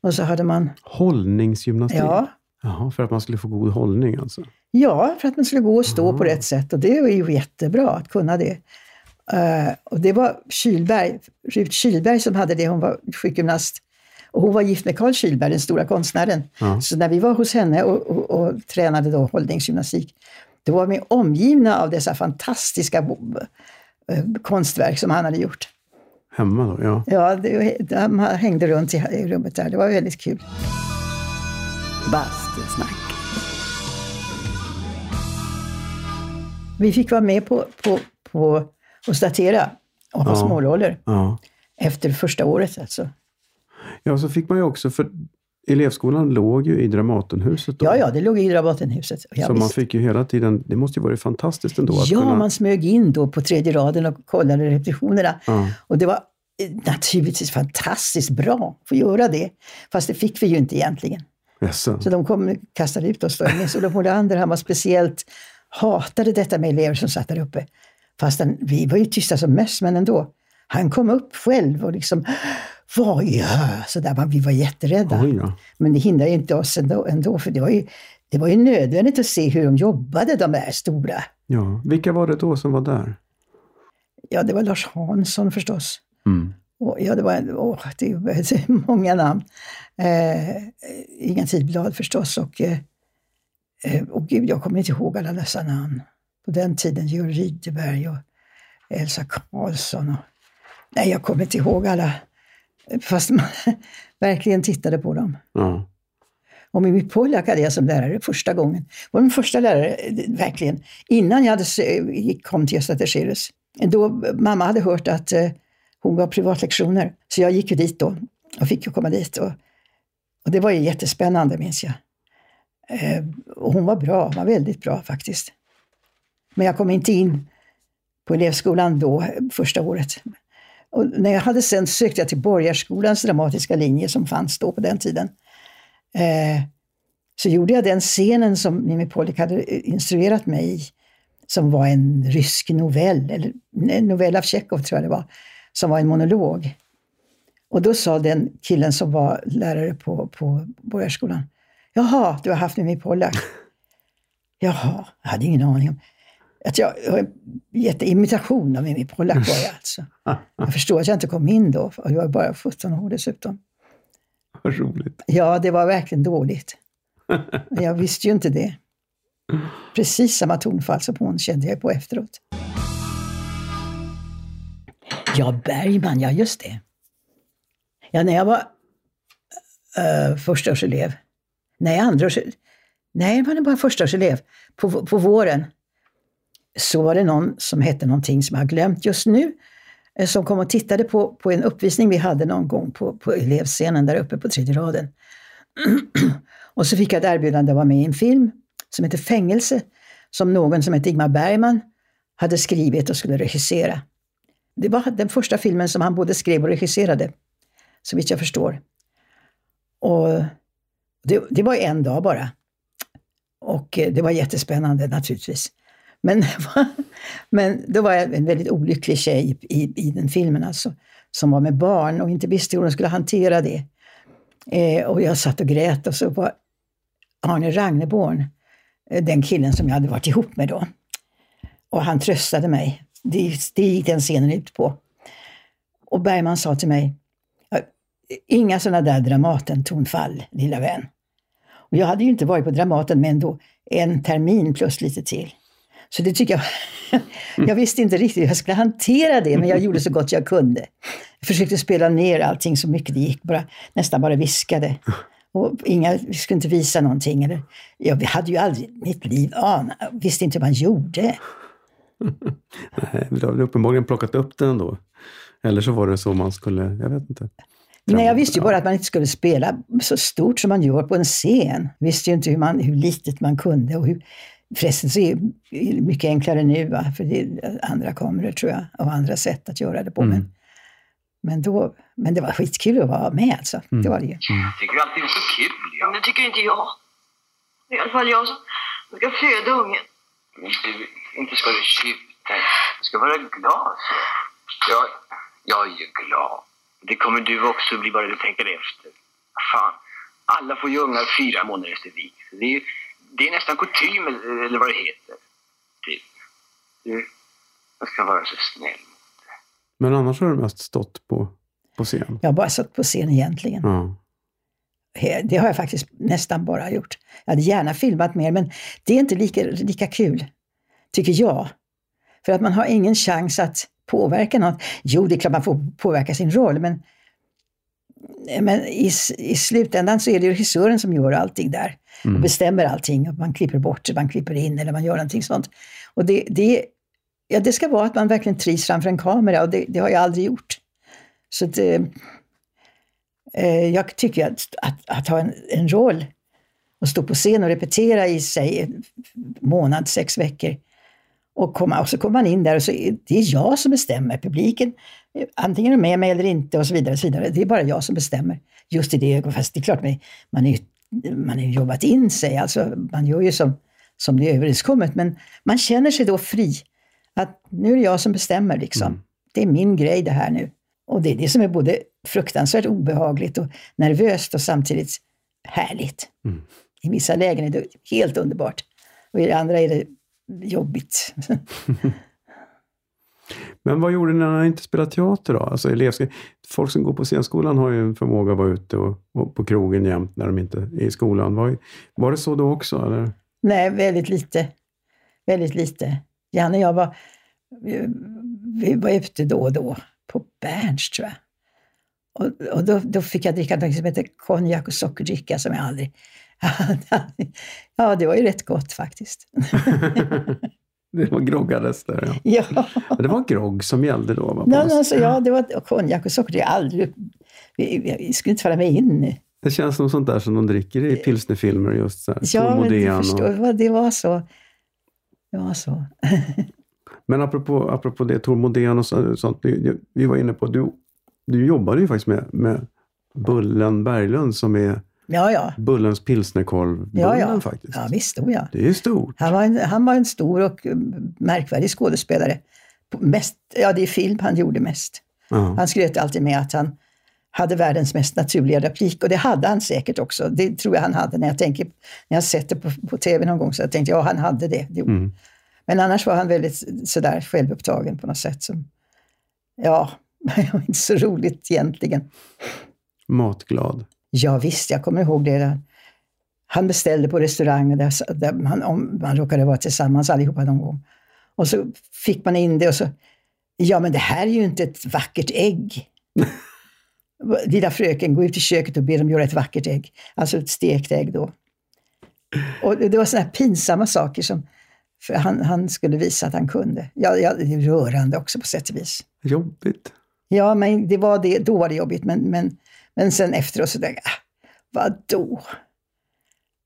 Och så hade man, Hållningsgymnastik? ja, Jaha, för att man skulle få god hållning alltså? Ja, för att man skulle gå och stå på Ah. rätt sätt och det var ju jättebra att kunna det. Eh, och det var Kylberg, Rut Kylberg som hade det, hon var sjukgymnast. Och hon var gift med Carl Kylberg, den stora konstnären. Ja. Så när vi var hos henne och, och, och tränade då hållningsgymnastik, då var vi omgivna av dessa fantastiska eh, konstverk som han hade gjort. Hemma då? Ja. Ja, det, de hängde runt i, rummet där. Det var väldigt kul. Bastusnack. Vi fick vara med på, på, på och statera och ha Ja. småroller. ja. Efter första året alltså. Ja, så fick man ju också, för elevskolan låg ju i Dramatenhuset då. Ja, ja, det låg i Drabatenhuset. Ja, så man visst. fick ju hela tiden, det måste ju varit fantastiskt ändå att ja kunna... man smög in då på tredje raden och kollade repetitionerna. Ja. Och det var eh, naturligtvis fantastiskt bra att få göra det. Fast det fick vi ju inte egentligen. Jaså? Så de kom kastade ut oss. då. Jag minns Olof Molander, han var speciellt, hatade detta med elever som satt där uppe. Fast han, vi var ju tysta som möss, men ändå. Han kom upp själv och liksom, vad gör så där, Vi var jätterädda. Oj då. Men det hindrar ju inte oss ändå, ändå för det var, ju, det var ju nödvändigt att se hur de jobbade, de där stora. Ja. Vilka var det då som var där? Ja, det var Lars Hansson förstås. Mm. Och, ja, det var åh, det är *laughs* många namn. Eh, Inga Tidblad förstås och, eh, eh, och gud, jag kommer inte ihåg alla dessa namn. På den tiden Georg Rydberg och Elsa Karlsson. Och, nej, jag kommer inte ihåg alla. Fast man *laughs* verkligen tittade på dem. Ja. Och Mimmi Pollak hade jag som lärare första gången. var min första lärare, verkligen. Innan jag hade, kom till Gösta Terserus. Då mamma hade hört att eh, hon gav privatlektioner. Så jag gick ju dit då och fick ju komma dit. Och, och det var ju jättespännande minns jag. Eh, och hon var bra, hon var väldigt bra faktiskt. Men jag kom inte in på elevskolan då, första året. Och när jag hade sen sökte jag till Borgarskolans dramatiska linje som fanns då på den tiden. Eh, så gjorde jag den scenen som Mimmi Polik hade eh, instruerat mig i, som var en rysk novell, eller en novell av Tjechov tror jag det var, som var en monolog. Och då sa den killen som var lärare på, på Borgarskolan, Jaha, du har haft Mimmi Pollak. *laughs* Jaha, jag hade ingen aning om. Att jag har en jätteimitation av Mimmi var jag alltså. Jag förstår att jag inte kom in då, och jag var bara 17 år dessutom. Vad roligt. Ja, det var verkligen dåligt. Men jag visste ju inte det. Precis samma tonfall som hon kände jag på efteråt. Ja, Bergman, ja just det. Ja, när jag var uh, förstaårselev, nej andraårs... Nej, jag var bara förstaårselev på, på våren. Så var det någon som hette någonting som jag har glömt just nu, eh, som kom och tittade på, på en uppvisning vi hade någon gång på, på elevscenen där uppe på tredje raden. *clears throat* och så fick jag ett erbjudande att vara med i en film som heter Fängelse, som någon som heter Ingmar Bergman hade skrivit och skulle regissera. Det var den första filmen som han både skrev och regisserade, så vitt jag förstår. Och det, det var en dag bara. Och eh, det var jättespännande naturligtvis. Men, men då var jag en väldigt olycklig tjej i, i den filmen alltså, som var med barn och inte visste hur hon skulle hantera det. Eh, och jag satt och grät och så var Arne Ragneborn, eh, den killen som jag hade varit ihop med då. Och han tröstade mig. Det, det gick den scenen ut på. Och Bergman sa till mig, inga sådana där Dramaten-tonfall, lilla vän. Och jag hade ju inte varit på Dramaten, men ändå en termin plus lite till. Så det tycker jag, *laughs* jag visste inte riktigt hur jag skulle hantera det, men jag gjorde så gott jag kunde. Jag försökte spela ner allting så mycket det gick, bara, nästan bara viskade. Och inga, vi skulle inte visa någonting. Eller, jag hade ju aldrig mitt liv anat, visste inte hur man gjorde. *laughs* Nej, du har uppenbarligen plockat upp det ändå. Eller så var det så man skulle, jag vet inte. Nej, jag visste ju bara att man inte skulle spela så stort som man gör på en scen. Visste ju inte hur, man, hur litet man kunde och hur, Förresten så är det mycket enklare nu, va? för det är andra kameror tror jag, och andra sätt att göra det på. Mm. Men, men, då, men det var skitkul att vara med alltså. Mm. Det var det ju. Mm. Jag tycker alltid det är så kul. Ja. Men det tycker inte jag. Det är i alla fall jag som ska föda ungen. Du, inte ska du tjuta. Du ska vara glad. Så. Jag, jag är ju glad. Det kommer du också bli bara du tänker efter. Fan, alla får ju ungar fyra månader efter vik. Det är ju det är nästan kutym eller vad det heter. Typ. Du, jag ska vara så snäll mot dig. Men annars har du mest stått på, på scen? Jag har bara stått på scen egentligen. Ja. Det har jag faktiskt nästan bara gjort. Jag hade gärna filmat mer, men det är inte lika, lika kul, tycker jag. För att man har ingen chans att påverka något. Jo, det är klart man får påverka sin roll, men, men i, i slutändan så är det regissören som gör allting där mm. och bestämmer allting. Man klipper bort, man klipper in eller man gör någonting sånt. Och det, det, ja, det ska vara att man verkligen trivs framför en kamera och det, det har jag aldrig gjort. Så det, eh, jag tycker att, att, att ha en, en roll och stå på scen och repetera i sig en månad, sex veckor. Och, komma, och så kommer man in där och så är det är jag som bestämmer. Publiken, antingen är med mig eller inte och så vidare. Och så vidare. Det är bara jag som bestämmer just i det ögonblicket. Fast det är klart, man är man har jobbat in sig, alltså man gör ju som, som det är överenskommet, men man känner sig då fri. Att nu är det jag som bestämmer liksom. Mm. Det är min grej det här nu. Och det är det som är både fruktansvärt obehagligt och nervöst och samtidigt härligt. Mm. I vissa lägen är det helt underbart och i det andra är det jobbigt. *laughs* Men vad gjorde ni när ni inte spelade teater då? Alltså elevsk... Folk som går på scenskolan har ju en förmåga att vara ute och, och på krogen jämt när de inte är i skolan. Var, var det så då också? Eller? Nej, väldigt lite. Väldigt lite. Janne och jag var, vi var ute då och då på Berns tror jag. Och, och då, då, fick jag dricka något som heter konjak och sockerdricka som jag aldrig... *laughs* ja, det var ju rätt gott faktiskt. *laughs* *laughs* *laughs* Det var groggades där ja. ja. Det var grogg som gällde då? Va? Nej, alltså, ja, det var konjak och socker. Det aldrig, vi, vi skulle inte falla mig in. Det känns som sånt där som de dricker i pilsnerfilmer. Just så här, ja, men du förstår, och... det var så. Det var så. *laughs* men apropå, apropå det, Tor Modén och sånt. Vi var inne på, du, du jobbade ju faktiskt med, med Bullen Berglund som är Ja, ja. Bullens pilsnerkorv ja, ja. faktiskt. Ja, visst stod jag. Det är stort. Han var en, han var en stor och märkvärdig skådespelare. Mest, ja, det är film han gjorde mest. Uh-huh. Han skröt alltid med att han hade världens mest naturliga replik och det hade han säkert också. Det tror jag han hade när jag tänker, när jag sett det på, på tv någon gång så jag tänkte ja, han hade det. det mm. Men annars var han väldigt sådär självupptagen på något sätt. Som, ja, *laughs* inte så roligt egentligen. Matglad. Ja, visst, jag kommer ihåg det. Han beställde på restaurang där, där man, om man råkade vara tillsammans allihopa någon gång. Och så fick man in det och så, ja men det här är ju inte ett vackert ägg. *laughs* Lilla fröken, gå ut i köket och be dem göra ett vackert ägg. Alltså ett stekt ägg då. Och det var sådana här pinsamma saker som han, han skulle visa att han kunde. Ja, ja, det är rörande också på sätt och vis. Jobbigt. Ja, men det var det, då var det jobbigt. Men, men, men sen efteråt så tänkte jag, ah, vadå?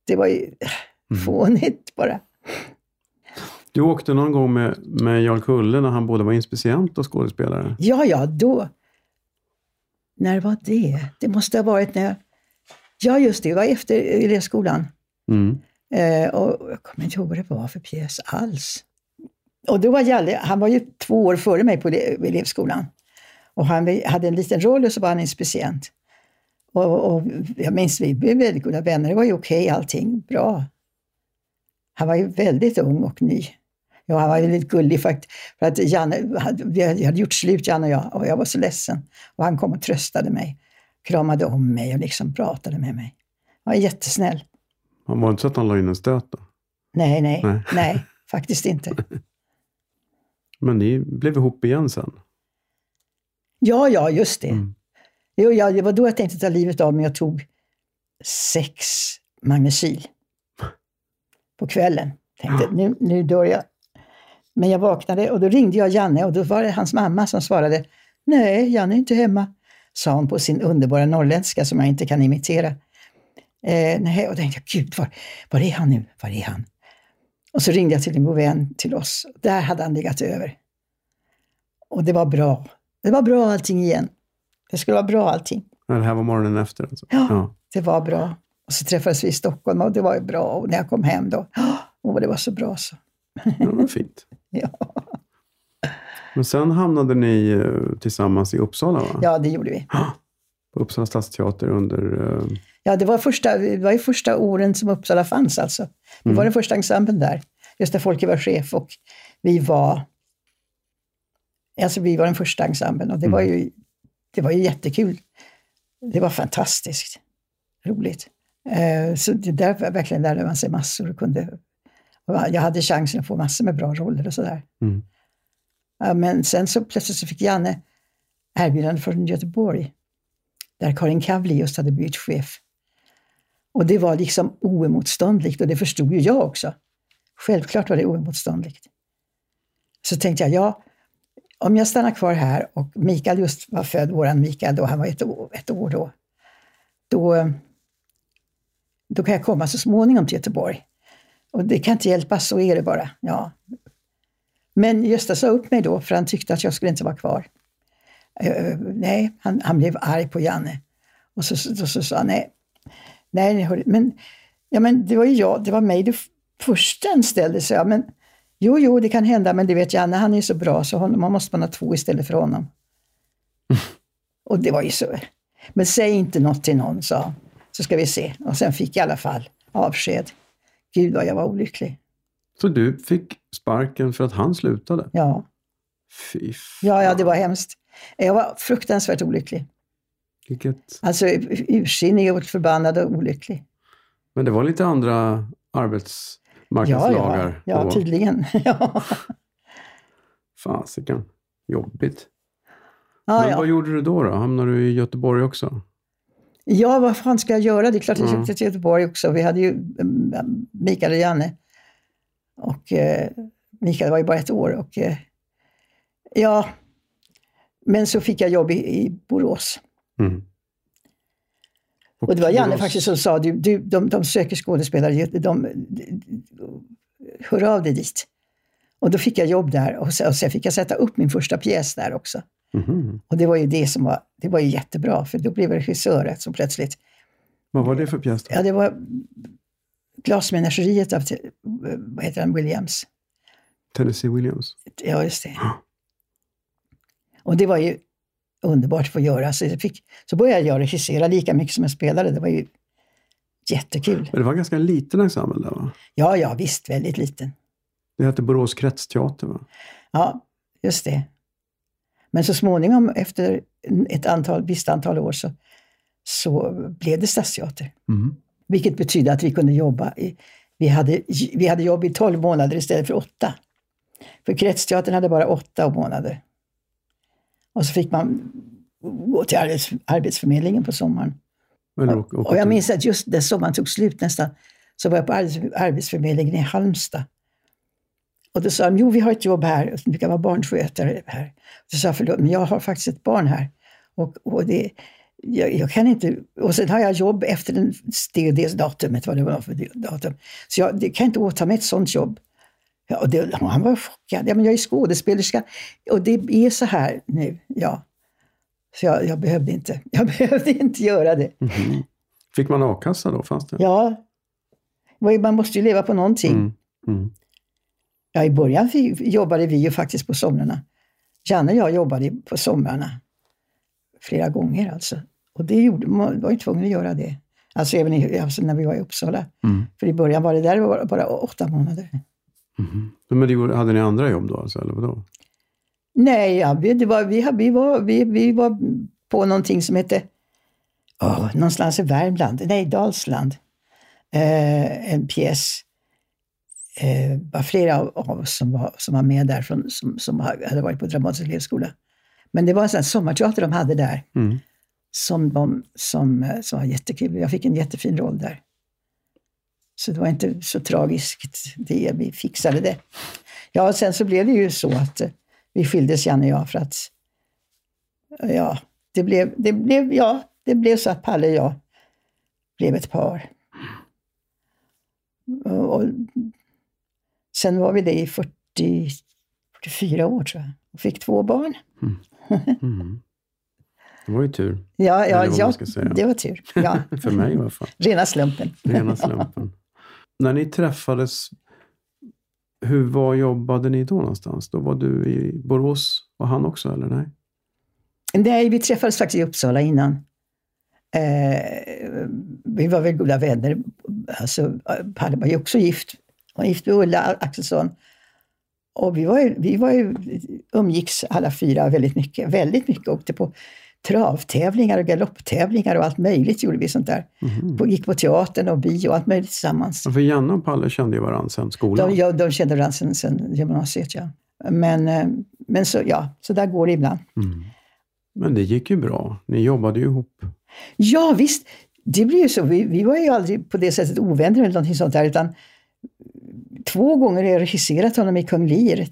Det var ju mm. fånigt bara. Du åkte någon gång med, med Jarl Kulle när han både var inspicient och skådespelare? Ja, ja, då. När var det? Det måste ha varit när jag... Ja, just det, det var efter elevskolan. Mm. Eh, och jag kommer inte ihåg vad det var för pjäs alls. Och då var Jalle, han var ju två år före mig på elevskolan. Och han hade en liten roll och så var han inspicient. Och, och jag minns vi blev väldigt goda vänner. Det var ju okej okay, allting, bra. Han var ju väldigt ung och ny. Ja, han var väldigt gullig faktiskt. För att Janne, vi hade gjort slut, Janne och jag, och jag var så ledsen. Och han kom och tröstade mig, kramade om mig och liksom pratade med mig. Han var jättesnäll. Han var inte så att han la in en stöt då? Nej, nej, nej, *laughs* nej faktiskt inte. Men ni blev ihop igen sen? Ja, ja, just det. Mm. Jo, ja, det var då jag tänkte ta livet av mig och tog sex Magnecyl på kvällen. Tänkte, nu, nu dör jag. Men jag vaknade och då ringde jag Janne och då var det hans mamma som svarade. Nej, Janne är inte hemma, sa hon på sin underbara norrländska som jag inte kan imitera. Eh, nej, och då tänkte jag, gud, var, var är han nu? Var är han? Och så ringde jag till en god vän till oss. Där hade han legat över. Och det var bra. Det var bra allting igen. Det skulle vara bra allting. Ja, det här var morgonen efter? Alltså. Ja, ja, det var bra. Och så träffades vi i Stockholm och det var ju bra. Och när jag kom hem då, åh, det var så bra så. Ja, det var fint. *laughs* ja. Men sen hamnade ni eh, tillsammans i Uppsala va? Ja, det gjorde vi. *gasps* På Uppsala stadsteater under... Uh... Ja, det var, första, det var ju första åren som Uppsala fanns alltså. Vi mm. var den första ensemblen där. Just där Folke var chef och vi var... Alltså vi var den första ensemblen och det mm. var ju det var ju jättekul. Det var fantastiskt roligt. Eh, så det där verkligen lärde man sig massor. Och kunde, jag hade chansen att få massor med bra roller och sådär. Mm. Men sen så plötsligt så fick Janne erbjudande från Göteborg, där Karin Kavli just hade blivit chef. Och det var liksom oemotståndligt och det förstod ju jag också. Självklart var det oemotståndligt. Så tänkte jag, ja, om jag stannar kvar här och Mikael just var född, våran Mikael då, han var ett år, ett år då, då, då kan jag komma så småningom till Göteborg. Och det kan inte hjälpas, så är det bara. Ja. Men Gösta sa upp mig då, för han tyckte att jag skulle inte vara kvar. Uh, nej, han, han, blev arg på Janne. Och så, så, så sa han, nej, nej, men, ja, men det var ju jag, det var mig du först anställde, så jag. Men Jo, jo, det kan hända, men det vet Janne, han är så bra så honom, man måste man ha två istället för honom. *laughs* Och det var ju så. Men säg inte något till någon, sa så ska vi se. Och sen fick jag i alla fall avsked. Gud vad jag var olycklig. Så du fick sparken för att han slutade? Ja. Fy fan. Ja, ja, det var hemskt. Jag var fruktansvärt olycklig. Vilket? Alltså ursinnig och förbannad och olycklig. Men det var lite andra arbets marknadslagar. Ja, ja, ja tydligen. *laughs* ja. Fasiken, jobbigt. Ja, Men ja. vad gjorde du då, då? Hamnade du i Göteborg också? Ja, vad fan ska jag göra? Det är klart jag mm. till Göteborg också. Vi hade ju mm, Mikael och Janne. Och eh, Mikael var ju bara ett år. Och, eh, ja, men så fick jag jobb i, i Borås. Mm. Och, och det var Janne faktiskt som sa, du, du, de, de söker skådespelare, de, de, hör av dig dit. Och då fick jag jobb där och sen, och sen fick jag sätta upp min första pjäs där också. Mm. Och det var ju det som var, det var ju jättebra, för då blev jag regissör så plötsligt. Vad var det för pjäs? Då? Ja, det var Glasmenageriet av, vad heter han, Williams. Tennessee Williams? Ja, just det. Och det var ju underbart att få göra. Så, jag fick, så började jag regissera lika mycket som jag spelade. Det var ju jättekul. Men det var ganska liten ensemble där va? Ja, ja visst, väldigt liten. Det hette Borås kretsteater va? Ja, just det. Men så småningom, efter ett antal, visst antal år, så, så blev det Stadsteater. Mm. Vilket betydde att vi kunde jobba i, vi hade, vi hade jobb i 12 månader istället för åtta. För Kretsteatern hade bara åtta månader. Och så fick man gå till arbets, Arbetsförmedlingen på sommaren. Och, och jag minns att just när sommaren tog slut nästan, så var jag på Arbetsförmedlingen i Halmstad. Och då sa de, jo vi har ett jobb här, du kan vara barnskötare här. Så sa jag, förlåt, men jag har faktiskt ett barn här. Och, och det, jag, jag, kan inte, och sen har jag jobb efter den, det och det datumet, vad det var för datum. Så jag det kan inte åta mig ett sånt jobb. Ja, det, han var chockad. Ja, men jag är skådespelerska och det är så här nu. Ja. Så jag, jag behövde, inte, *laughs* jag behövde inte göra det. Mm -hmm. Fick man a-kassa då? Fanns det? Ja. Man måste ju leva på någonting. Mm. Mm. Ja, i början jobbade vi ju faktiskt på somrarna. Janne och jag jobbade på somrarna. Flera gånger alltså. Och det gjorde, man var ju tvungen att göra det. Alltså även i, alltså när vi var i Uppsala. Mm. För i början var det där bara åtta månader. Mm. Men det, hade ni andra jobb då, alltså, eller vadå? Nej, ja, vi, det var, vi, vi, var, vi, vi var på någonting som hette, oh, någonstans i Värmland, nej, Dalsland. Eh, en pjäs. Eh, var flera av oss som var, som var med där, från, som, som hade varit på Dramatiska elevskola. Men det var en sån sommarteater de hade där. Mm. Som, de, som, som var jättekul. Jag fick en jättefin roll där. Så det var inte så tragiskt det, vi fixade det. Ja, och sen så blev det ju så att eh, vi skildes, Janne och jag, för att ja, det blev, det blev, ja, det blev så att Palle och jag blev ett par. Och sen var vi det i 40, 44 år tror jag och fick två barn. Mm. Mm. Det var ju tur. Ja, ja, ja det var tur. Ja. *laughs* För mig i alla fall. Rena slumpen. Rena slumpen. När ni träffades, hur var jobbade ni då någonstans? Då var du i Borås och han också, eller nej? Nej, vi träffades faktiskt i Uppsala innan. Eh, vi var väl goda vänner. Alltså, Palle var ju också gift. Han var gift med Ulla Axelsson. Och vi, var ju, vi var ju, umgicks alla fyra väldigt mycket. Väldigt mycket. Åkte på travtävlingar och galopptävlingar och allt möjligt gjorde vi sånt där. Mm. På, gick på teatern och bio och allt möjligt tillsammans. Ja, för Janne och Palle kände ju varandra sedan skolan. De, ja, de kände varandra sedan, sedan gymnasiet, ja. Men, eh, men så, ja, så där går det ibland. Mm. Men det gick ju bra. Ni jobbade ju ihop. Ja, visst. Det blir ju så. Vi, vi var ju aldrig på det sättet ovänner eller någonting sånt där, utan två gånger har jag regisserat honom i Kung Lear.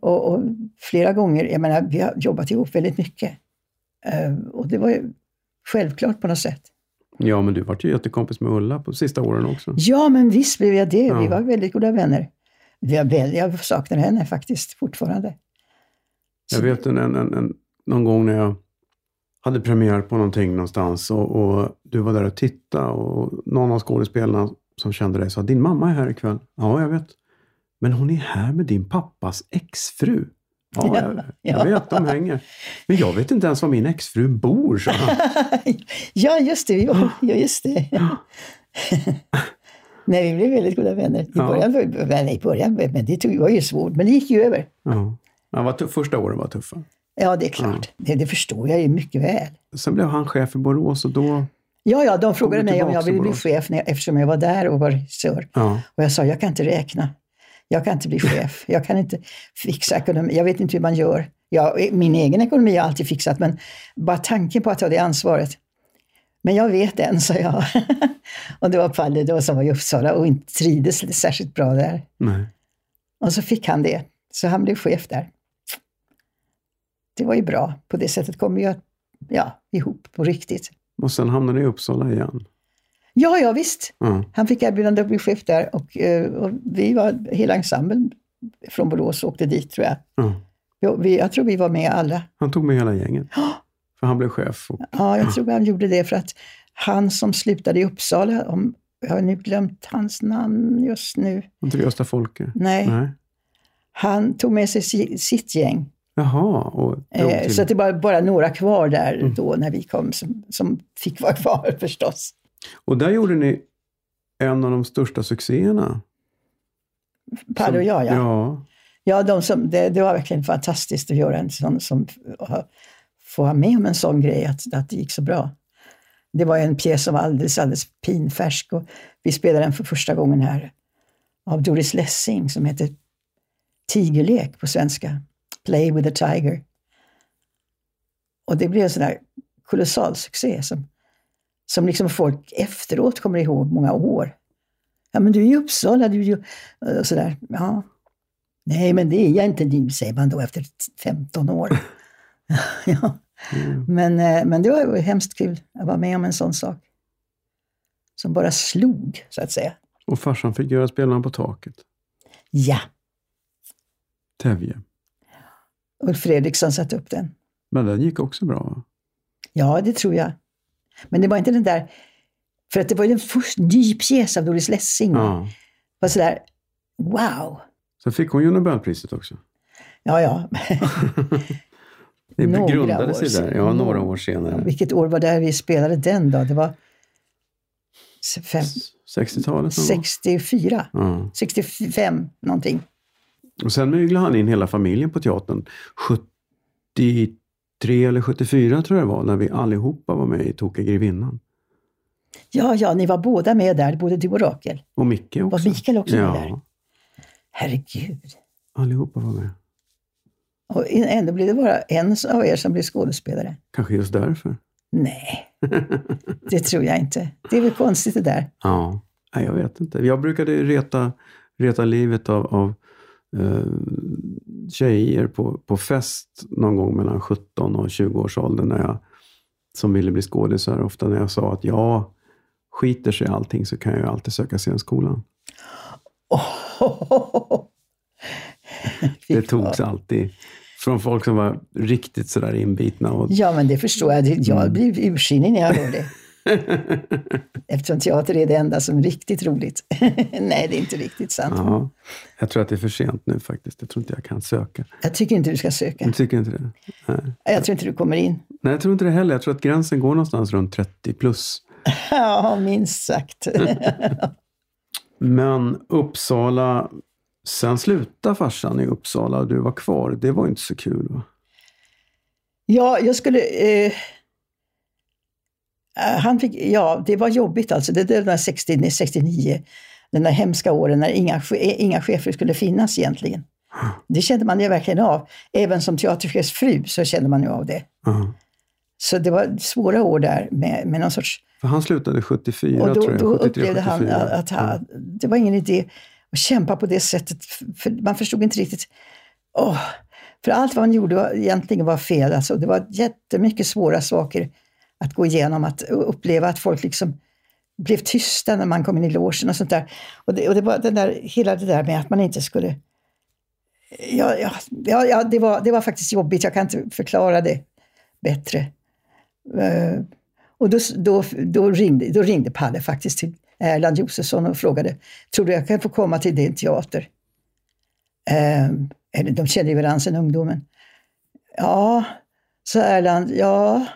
Och, och, flera gånger, jag menar, vi har jobbat ihop väldigt mycket. Uh, och det var ju självklart på något sätt. Ja, men du var ju jättekompis med Ulla på sista åren också. Ja, men visst blev jag det. Ja. Vi var väldigt goda vänner. Jag, jag saknar henne faktiskt fortfarande. Jag vet en, en, en, någon gång när jag hade premiär på någonting någonstans och, och, du var där och tittade och någon av skådespelarna som kände dig sa din mamma är här ikväll. Ja, jag vet. Men hon är här med din pappas exfru. Ja, jag, jag vet, de hänger. Men jag vet inte ens var min exfru bor, sa han. *laughs* ja, just det. ja, just det. *gasps* Nej, vi blev väldigt goda vänner. I början, ja. nej, i början men det tog, var ju svårt, men det gick ju över. Ja. Ja, var första åren var tuffa. Ja, det är klart. Ja. Det, det, förstår jag ju mycket väl. Sen blev han chef i Borås och då Ja, ja, de frågade mig om jag ville bli chef när, eftersom jag var där och var regissör. Ja. Och jag sa, jag kan inte räkna. Jag kan inte bli *laughs* chef. Jag kan inte fixa ekonomi. Jag vet inte hur man gör. Jag, min egen ekonomi har jag alltid fixat, men bara tanken på att ta det ansvaret. Men jag vet en, sa jag. *laughs* och det var Palle då som var i Uppsala och inte trivdes särskilt bra där. Nej. Och så fick han det. Så han blev chef där. Det var ju bra. På det sättet kom vi ja, ihop på riktigt. Och sen hamnade ni i Uppsala igen? Ja, ja visst. Mm. Han fick erbjudande att bli chef där och, eh, och, vi var, hela ensemblen från Borås åkte dit tror jag. Mm. Jag, vi, jag tror vi var med alla. Han tog med hela gänget? För han blev chef? Och... Ja, jag tror han gjorde det för att han som slutade i Uppsala, om, jag har nu glömt hans namn just nu. Inte Gösta Folke? Nej. Nej. Han tog med sig sitt gäng Jaha. Och eh. Så att det var bara några kvar där mm. då när vi kom, som, som fick vara kvar *laughs* förstås. Och där gjorde ni en av de största succéerna. Palle och jag, ja. Ja, Ja, de som, det, det var verkligen fantastiskt att göra en sån, som, få vara med om en sån grej, att, att det gick så bra. Det var en pjäs som var alldeles, alldeles pinfärsk och vi spelade den för första gången här av Doris Lessing som heter Tigerlek på svenska. Play with a tiger. Och det blev en sån där kolossal succé som, som liksom folk efteråt kommer ihåg många år. Ja, men du är i Uppsala, du är ju... Och sådär. Ja. Nej, men det är jag inte nu, säger man då efter 15 år. *laughs* ja. Mm. men, eh, men det var ju hemskt kul att vara med om en sån sak. Som bara slog, så att säga. och farsan fick göra Spelarna på taket. Ja, Tävje. Ulf Fredriksson satte upp den. Men den gick också bra. Ja, det tror jag. Men det var inte den där... För att det var ju en ny pjäs av Doris Lessing. Ja. Var sådär, wow! Så fick hon ju Nobelpriset också. Ja, ja. *laughs* Det Några grundade år sig där. sen- Ja, några år senare. Vilket år var det vi spelade den då? Det var fem, 60-talet någon gång. 64, Ja. 65 någonting. Och sen myglade han in hela familjen på teatern. 73 eller 74 tror jag det var, när vi allihopa var med i Tokiga grevinnan. Ja, ja, ni var båda med där, både du och Rakel. Och Micke också. Var Mikael också med ja, där? Herregud. allihopa var med. Och ändå blev det bara en av er som blev skådespelare. Kanske just därför. Nej, det tror jag inte. Det är väl konstigt det där. Ja, nej, jag vet inte. Jag brukade reta, reta livet av, av eh, tjejer på, på fest någon gång mellan 17 och 20 års ålder när jag, som ville bli skådisar. Ofta när jag sa att ja, skiter sig allting så kan jag ju alltid söka scenskolan. *laughs* Fy Det togs alltid från folk som var riktigt sådär inbitna. Och, Ja, men det förstår jag. Jag blir ursinnig när jag hör det. *laughs* Eftersom teater är det enda som är riktigt roligt. *laughs* Nej, det är inte riktigt sant. ja, jag tror att det är för sent nu faktiskt. Jag tror inte jag kan söka. Jag tycker inte du ska söka. Jag tycker inte det. Nej. Jag tror inte du kommer in. Nej, jag tror inte det heller. Jag tror att gränsen går någonstans runt 30 plus. *laughs* Ja, minst sagt. Men Uppsala, sen slutade farsan i Uppsala och du var kvar. Det var inte så kul va? ja, jag skulle... Eh, han fick, ja, det var jobbigt alltså. Det, det var 60, 69, den där hemska åren när inga, che- inga chefer skulle finnas egentligen. Det kände man ju verkligen av. Även som teaterchefsfru så kände man ju av det. Ja. Så det var svåra år där med, med någon sorts För han slutade 74 Och då, tror jag. då 73, upplevde han 74. att han, det var ingen idé att kämpa på det sättet. För man förstod inte riktigt. Åh, för allt vad man gjorde var, egentligen var fel. Alltså, det var jättemycket svåra saker att gå igenom. Att uppleva att folk liksom blev tysta när man kom in i logen och sånt där. Och det, och det var den där, hela det där med att man inte skulle... Ja, ja, ja, ja det, var, det var faktiskt jobbigt. Jag kan inte förklara det bättre. Eh, och då, då, då, ringde, då ringde Palle faktiskt till Erland Josefsson och frågade, tror du jag kan få komma till din teater? Eh, eller de kände ju varandra sedan ungdomen. Ja, sa Erland, ja.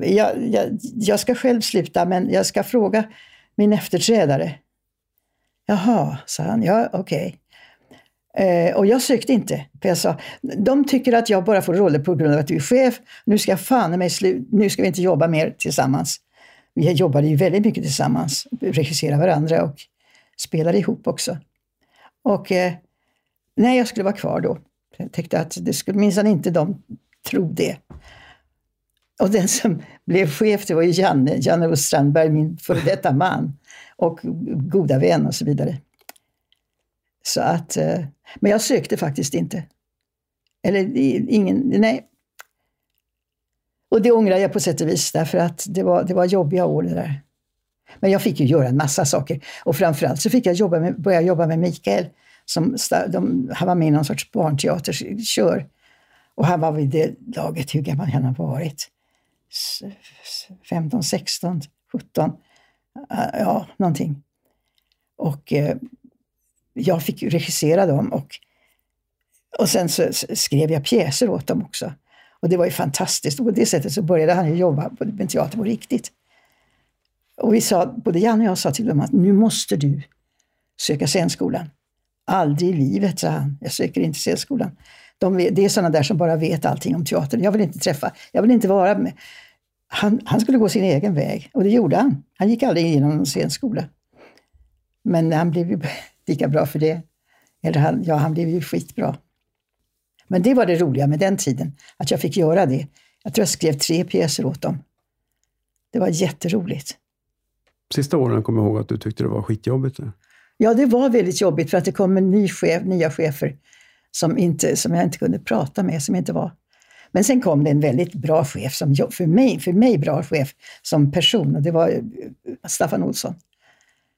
Jag, jag, jag ska själv sluta, men jag ska fråga min efterträdare. Jaha, sa han, ja okej. Eh, och jag sökte inte, för jag sa, de tycker att jag bara får roller på grund av att du är chef. Nu ska jag fan i mig sluta. nu ska vi inte jobba mer tillsammans. Vi jobbade ju väldigt mycket tillsammans, regisserade varandra och spelade ihop också. Och eh, nej, jag skulle vara kvar då. Jag tänkte att det skulle minsann inte de tro det. Och den som blev chef, det var ju Janne, Janne Strandberg, min före detta man och goda vän och så vidare. Så att, eh, men jag sökte faktiskt inte. Eller ingen, nej. Och det ångrar jag på sätt och vis, därför att det var, det var jobbiga år det där. Men jag fick ju göra en massa saker. Och framförallt så fick jag jobba med, börja jobba med Mikael. Som, de, han var med i någon sorts barnteaterkör. Och han var vid det laget, hur gammal han har varit? 15, 16, 17. Ja, någonting. Och eh, jag fick regissera dem och, och sen så skrev jag pjäser åt dem också. Och det var ju fantastiskt. Och på det sättet så började han jobba med teater på riktigt. Och vi sa, både Janne och jag sa till dem att nu måste du söka scenskolan. Aldrig i livet, sa han. Jag söker inte scenskolan. De, det är sådana där som bara vet allting om teater. Jag vill inte träffa, jag vill inte vara med. Han, han skulle gå sin egen väg och det gjorde han. Han gick aldrig igenom någon scenskola. Men han blev ju *laughs* lika bra för det. Eller han, ja, han blev ju skitbra. Men det var det roliga med den tiden, att jag fick göra det. Jag tror jag skrev tre pjäser åt dem. Det var jätteroligt. Sista åren kommer jag ihåg att du tyckte det var skitjobbigt. Ja, det var väldigt jobbigt för att det kom en ny chef, nya chefer som, inte, som jag inte kunde prata med, som inte var... Men sen kom det en väldigt bra chef, som, för, mig, för mig bra chef som person och det var eh, Staffan Olsson.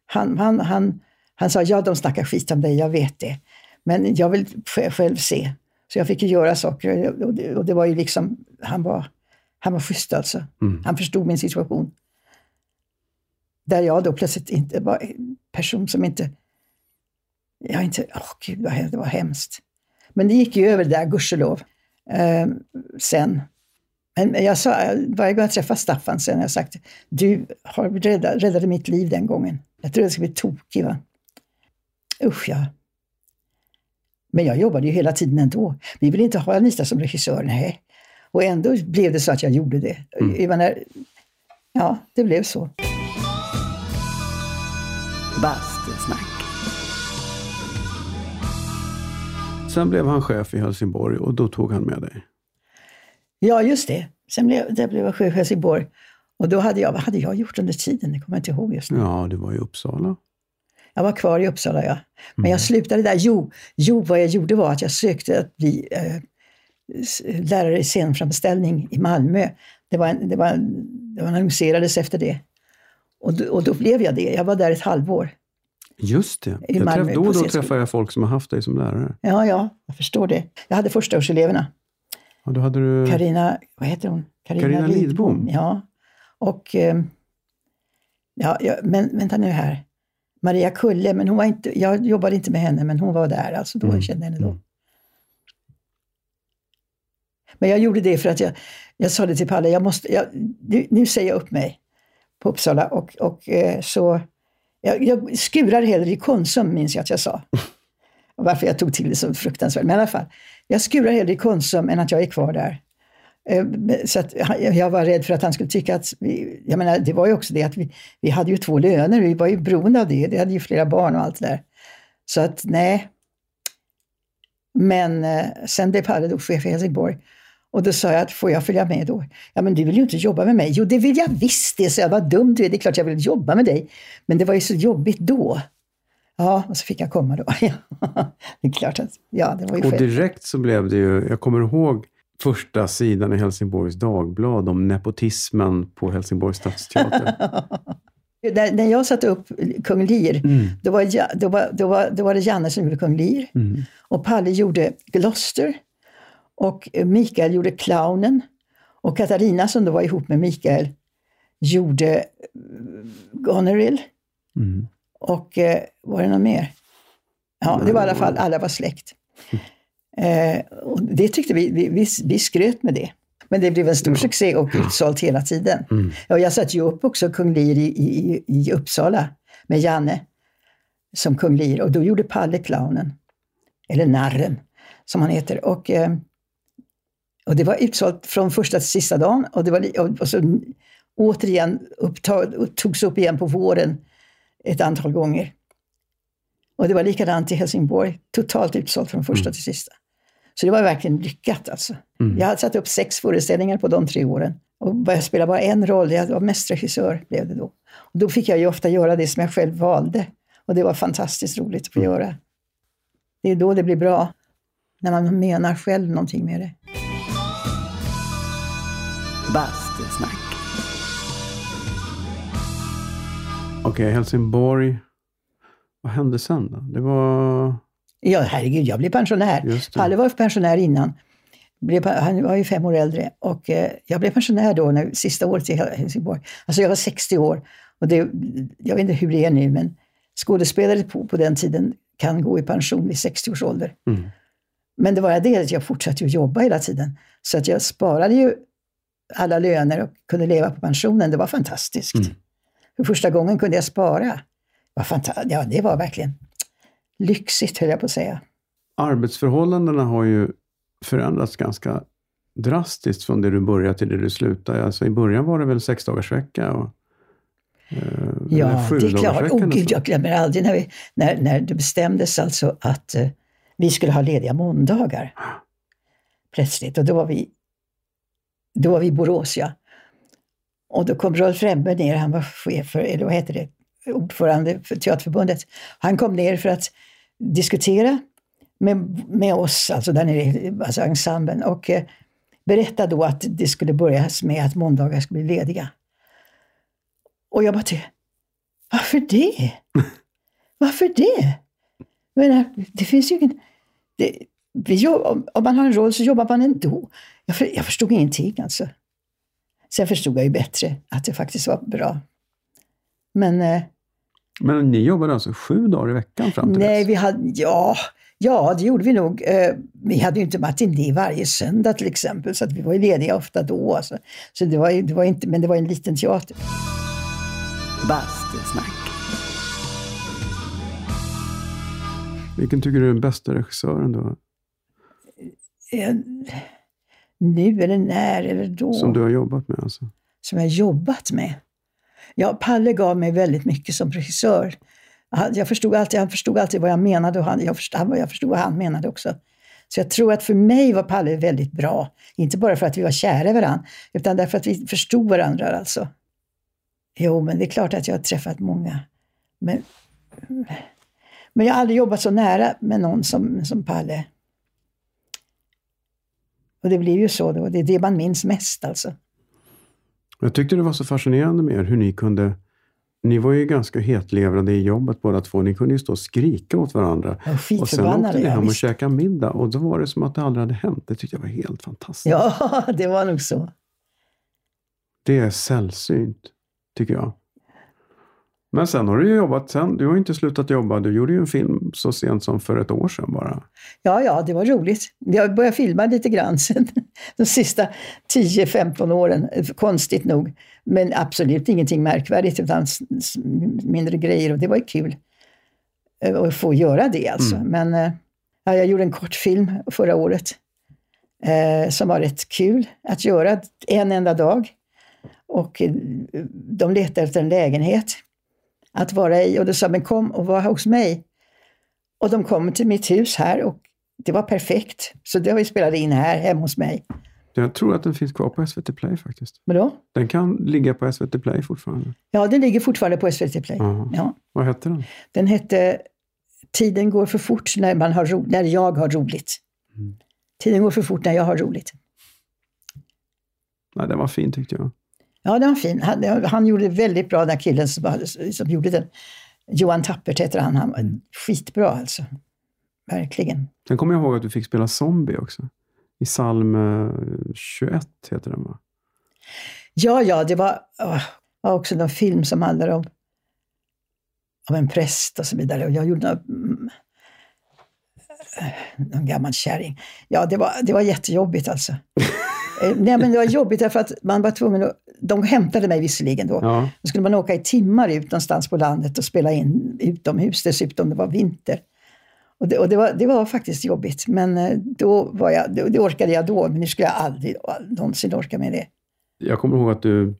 Han, han, han, han sa, ja de snackar skit om dig, jag vet det. Men jag vill själv se. Så jag fick ju göra saker och det, och det var ju liksom, han var, han var schysst alltså. Mm. Han förstod min situation. Där jag då plötsligt inte var en person som inte... Jag inte... Åh oh, gud, det var hemskt. Men det gick ju över det där, gudskelov. Eh, sen. Men jag sa, varje gång jag träffade Staffan sen har jag sagt, du har räddat, räddade mitt liv den gången. Jag trodde jag skulle bli tokig. Va? Usch ja. Men jag jobbade ju hela tiden ändå. Vi ville inte ha Anita som regissör, nej. Och ändå blev det så att jag gjorde det. Mm. Jag menar, ja, det blev så. Bastusnack. Sen blev han chef i Helsingborg och då tog han med dig. Ja, just det. Sen blev, där blev jag chef i Helsingborg. Och då hade jag, vad hade jag gjort under tiden? Det kommer jag inte ihåg just nu. Ja, du var i Uppsala. Jag var kvar i Uppsala, ja. Men mm. jag slutade där. Jo, jo, vad jag gjorde var att jag sökte att bli eh, lärare i scenframställning i Malmö. Det, var en, det, var en, det annonserades efter det. Och och då blev jag det. Jag var där ett halvår. Just det. I jag träff, då och då träffar jag folk som har haft dig som lärare. Ja, ja, jag förstår det. Jag hade förstaårseleverna. Ja, då hade du... Carina, vad heter hon? Carina Lidbom. Lidbom. Ja. Och... Eh, ja, ja, men vänta nu här. Maria Kulle, men hon var inte, jag jobbade inte med henne, men hon var där. Alltså då mm. jag kände henne då. Mm. Men jag gjorde det för att jag, jag sa det till Palle, jag måste, jag, nu, nu säger jag upp mig på Uppsala och, och eh, så jag, jag skurar hellre i Konsum, minns jag att jag sa. Varför jag tog till det så fruktansvärt. Men i alla fall, jag skurar hellre i Konsum än att jag är kvar där. Ehm, så att jag var rädd för att han skulle tycka att, vi, jag menar det var ju också det att vi, vi hade ju två löner, vi var ju beroende av det, vi hade ju flera barn och allt det där. Så att nej. Men eh, sen blev Palle då chef i Helsingborg och då sa jag att får jag följa med då? Ja men du vill ju inte jobba med mig. Jo det vill jag visst det, så jag. Vad dumt du är, det är klart jag vill jobba med dig. Men det var ju så jobbigt då. Ja, och så fick jag komma då. *laughs* det är klart att, ja det var ju Och själv. direkt så blev det ju, jag kommer ihåg första sidan i Helsingborgs Dagblad om nepotismen på Helsingborgs stadsteater. *laughs* När, när jag satte upp Kung Lear, mm. då, var, då, var, då, var, då var det Janne som gjorde Kung Lear. Mm. Och Palle gjorde Gloucester. Och Mikael gjorde Clownen. Och Katarina som då var ihop med Mikael gjorde Goneril. Mm. Och eh, var det någon mer? Ja, det var i alla fall, alla var släkt. *laughs* Eh, och det tyckte vi, vi, vi, vi skröt med det. Men det blev en stor succé och utsålt hela tiden. Mm. Och jag satte ju upp också Kung Lir i, i, i Uppsala med Janne som Kung Lir och då gjorde Palle clownen. Eller narren som han heter. Och, eh, och det var utsålt från första till sista dagen och, det var, och, och så återigen upptag, togs upp igen på våren ett antal gånger. Och det var likadant i Helsingborg, totalt utsålt från första mm. till sista. Så det var verkligen lyckat alltså. Mm. Jag hade satt upp sex föreställningar på de tre åren. Och jag spelade bara en roll, jag var mest regissör blev det då. Och då fick jag ju ofta göra det som jag själv valde. Och det var fantastiskt roligt att få mm. göra. Det är då det blir bra. När man menar själv någonting med det. Bastusnack. Okej, okay, Helsingborg. Vad hände sen då? Det var... Ja, herregud, jag blev pensionär. Palle var pensionär innan. Han var ju fem år äldre och eh, jag blev pensionär då, när, sista året i Helsingborg. Alltså jag var 60 år. Och det, jag vet inte hur det är nu, men skådespelare på, på den tiden kan gå i pension vid 60 års ålder. Mm. Men det var det att jag fortsatte att jobba hela tiden. Så att jag sparade ju alla löner och kunde leva på pensionen. Det var fantastiskt. Mm. För första gången kunde jag spara. Det var, ja, det var verkligen lyxigt höll jag på att säga. Arbetsförhållandena har ju förändrats ganska drastiskt från det du började till det du slutade. Alltså, I början var det väl sex dagars vecka och eh, Ja, det är klart. Oh, gud, jag glömmer aldrig när, vi, när, när det bestämdes alltså att eh, vi skulle ha lediga måndagar. Plötsligt. Och då var vi, då var vi i Borås, ja. Och då kom Rolf Rembe ner, han var chef för, eller vad heter det, ordförande för Teaterförbundet. Han kom ner för att diskutera med, med oss, alltså där nere, alltså ensemblen, och eh, berätta då att det skulle börjas med att måndagar skulle bli lediga. Och jag bara tänkte, varför det? *laughs* Varför det? Jag menar, det finns ju ingen... Det, jobb, om, om man har en roll så jobbar man ändå. Jag, för, jag förstod ingenting alltså. Sen förstod jag ju bättre att det faktiskt var bra. Men eh, Men ni jobbade alltså sju dagar i veckan fram till nej, dess? vi hade... Ja, ja, det gjorde vi nog. Eh, vi hade ju inte matiné varje söndag till exempel, så att vi var ju lediga ofta då. Alltså. Så det var, det var inte, men det var en liten teater. Bastusnack. Vilken tycker du är den bästa regissören då? Eh, nu eller när eller då. Som du har jobbat med alltså? som jag jobbat med. Ja, Palle gav mig väldigt mycket som regissör. Jag förstod alltid, han förstod alltid vad jag menade och han, jag, förstod, jag förstod vad han menade också. Så jag tror att för mig var Palle väldigt bra. Inte bara för att vi var kära i varandra, utan därför att vi förstod varandra alltså. Jo, men det är klart att jag har träffat många. Men, men jag har aldrig jobbat så nära med någon som, som Palle. Och det blir ju så då. Det är det man minns mest alltså. Jag tyckte det var så fascinerande med er hur ni kunde... Ni var ju ganska hetlevrade i jobbet båda två. Ni kunde ju stå och skrika åt varandra. Var Och sen åkte ni ja, hem och käkade middag och då var det som att det aldrig hade hänt. Det tyckte jag var helt fantastiskt. Ja, *laughs* det var nog så. Det är sällsynt, tycker jag. Men sen har du ju jobbat, sen, du har inte slutat jobba. Du gjorde ju en film så sent som för ett år sedan bara. Ja, ja, det var roligt. Jag började filma lite grann sen, de sista 10-15 åren, konstigt nog. Men absolut ingenting märkvärdigt, utan mindre grejer och det var ju kul eh, att få göra det alltså. Men eh, ja, jag gjorde en kortfilm förra året eh, som var rätt kul att göra en enda dag. Och eh, de letade efter en lägenhet att vara i och då sa men kom och var hos mig. Och de kom till mitt hus här och det var perfekt. Så det har vi spelat in här hemma hos mig. Jag tror att den finns kvar på SVT Play faktiskt. Vadå? Den kan ligga på SVT Play fortfarande. Ja, den ligger fortfarande på SVT Play. Ja. Vad hette den? Den hette Tiden går för fort när, man har ro- när jag har roligt. Mm. Tiden går för fort när jag har roligt. Nej, den var fin tyckte jag. Ja, den var fin. Han, han gjorde väldigt bra, den killen som, som gjorde den. Johan Tappert heter han. Han var skitbra alltså. Verkligen. Sen kommer jag ihåg att du fick spela zombie också. I psalm eh, 21 heter den va? Ja, ja, det var, åh, var också någon film som handlar om, om en präst och så vidare. Och jag gjorde någon, mm, någon gammal kärring. Ja, det var, det var jättejobbigt alltså. *laughs* Eh, Nej, men det var jobbigt därför att man var tvungen att... De hämtade mig visserligen då. Ja. Då skulle man åka i timmar ut någonstans på landet och spela in utomhus dessutom. Det var vinter. Och det, och det, var, det var faktiskt jobbigt. Men eh, då var jag, det, det orkade jag då. Men nu skulle jag aldrig någonsin orka med det. Jag kommer ihåg att du,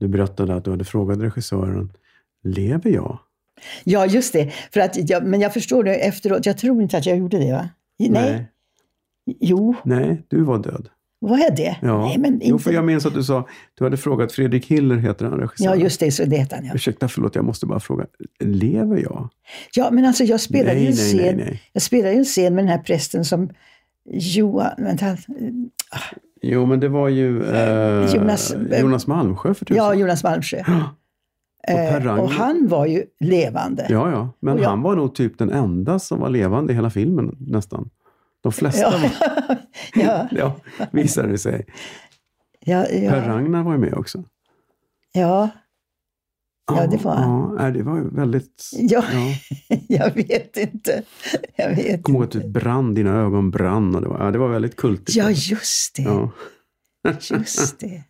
du berättade att du hade frågat regissören, lever jag? Ja, just det. För att jag, men jag förstår det efteråt. Jag tror inte att jag gjorde det, va? Nej. Jo, Nej, du var död. Var jag det? Ja. Nej, men inte... Jo, för jag minns att du sa, du hade frågat Fredrik Hiller, heter han, Ja, regissören. just det. Så det heter han, ja. Ursäkta, förlåt, jag måste bara fråga, lever jag? Ja, men alltså jag spelade ju en nej, scen. nej, nej. Jag spelade ju en scen med den här prästen som Johan... Vänta. Jo, men det var ju eh, Jonas- Jonas Malmsjö för tusan. Ja, Jonas Malmsjö. *gasps* och Eh, och han var ju levande. Ja, ja. Men jag- han var nog typ den enda som var levande i hela filmen nästan. De flesta Ja, var, *laughs* ja, ja, visade det sig. ja, Per ja, Ragnar var ju med också. ja, Ja, det var han. Ja, det var ju väldigt... Ja. Ja. *laughs* jag vet inte. Jag vet kommer ihåg att du brann, dina ögon brann. Och det, var, ja, det var väldigt kultigt. Ja, just det. Ja, Just det.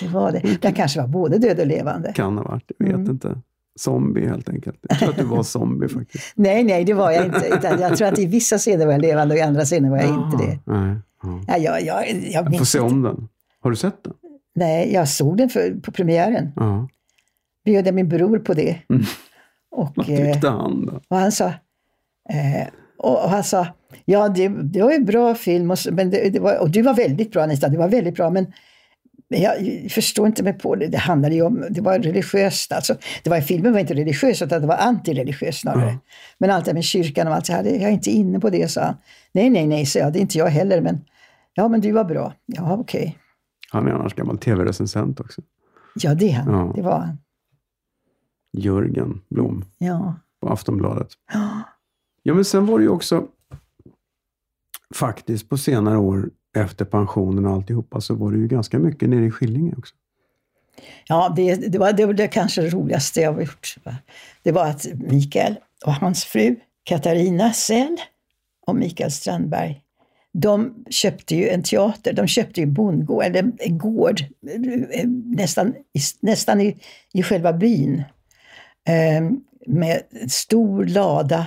Det var det. Jag kanske var både död och levande. kan ha varit, jag vet Mm. inte. Zombie helt enkelt. Jag tror att du var *laughs* zombie faktiskt. Nej, nej, det var jag inte. Utan jag tror att i vissa scener var jag levande och i andra scener var jag inte det. Nej, ja. Ja, jag, jag, jag, Jag får se om den. Har du sett den? Nej, jag såg den för, på premiären. Ja. Bjöd jag min bror på det. Och, Vad eh, tyckte han då? och han sa, eh, och, han sa, ja det, det var en bra film och, men det, det var, och du var väldigt bra Anita, det var väldigt bra men jag förstår inte mig på det. Det handlade ju om, det var religiöst alltså. Det var, filmen var inte religiös utan det var antireligiöst snarare. Ja. Men allt det med kyrkan och allt så här, jag är inte inne på det, sa han. Nej, nej, nej, sa jag, det är inte jag heller, men ja, men du var bra. Ja, okej. Han är annars gammal tv-recensent också. Ja, det är han. Ja. Det var han. Jörgen Blom Ja. på Aftonbladet. *gasps* Ja, men sen var det ju också faktiskt på senare år efter pensionen och alltihopa så var det ju ganska mycket nere i Skillinge också. Ja, det, det var det, var det kanske roligaste jag har gjort. Det var att Mikael och hans fru Katarina Sell och Mikael Strandberg, de köpte ju en teater, de köpte ju en bondgård, eller en gård, nästan, i, nästan i, i själva byn. Ehm, med en stor lada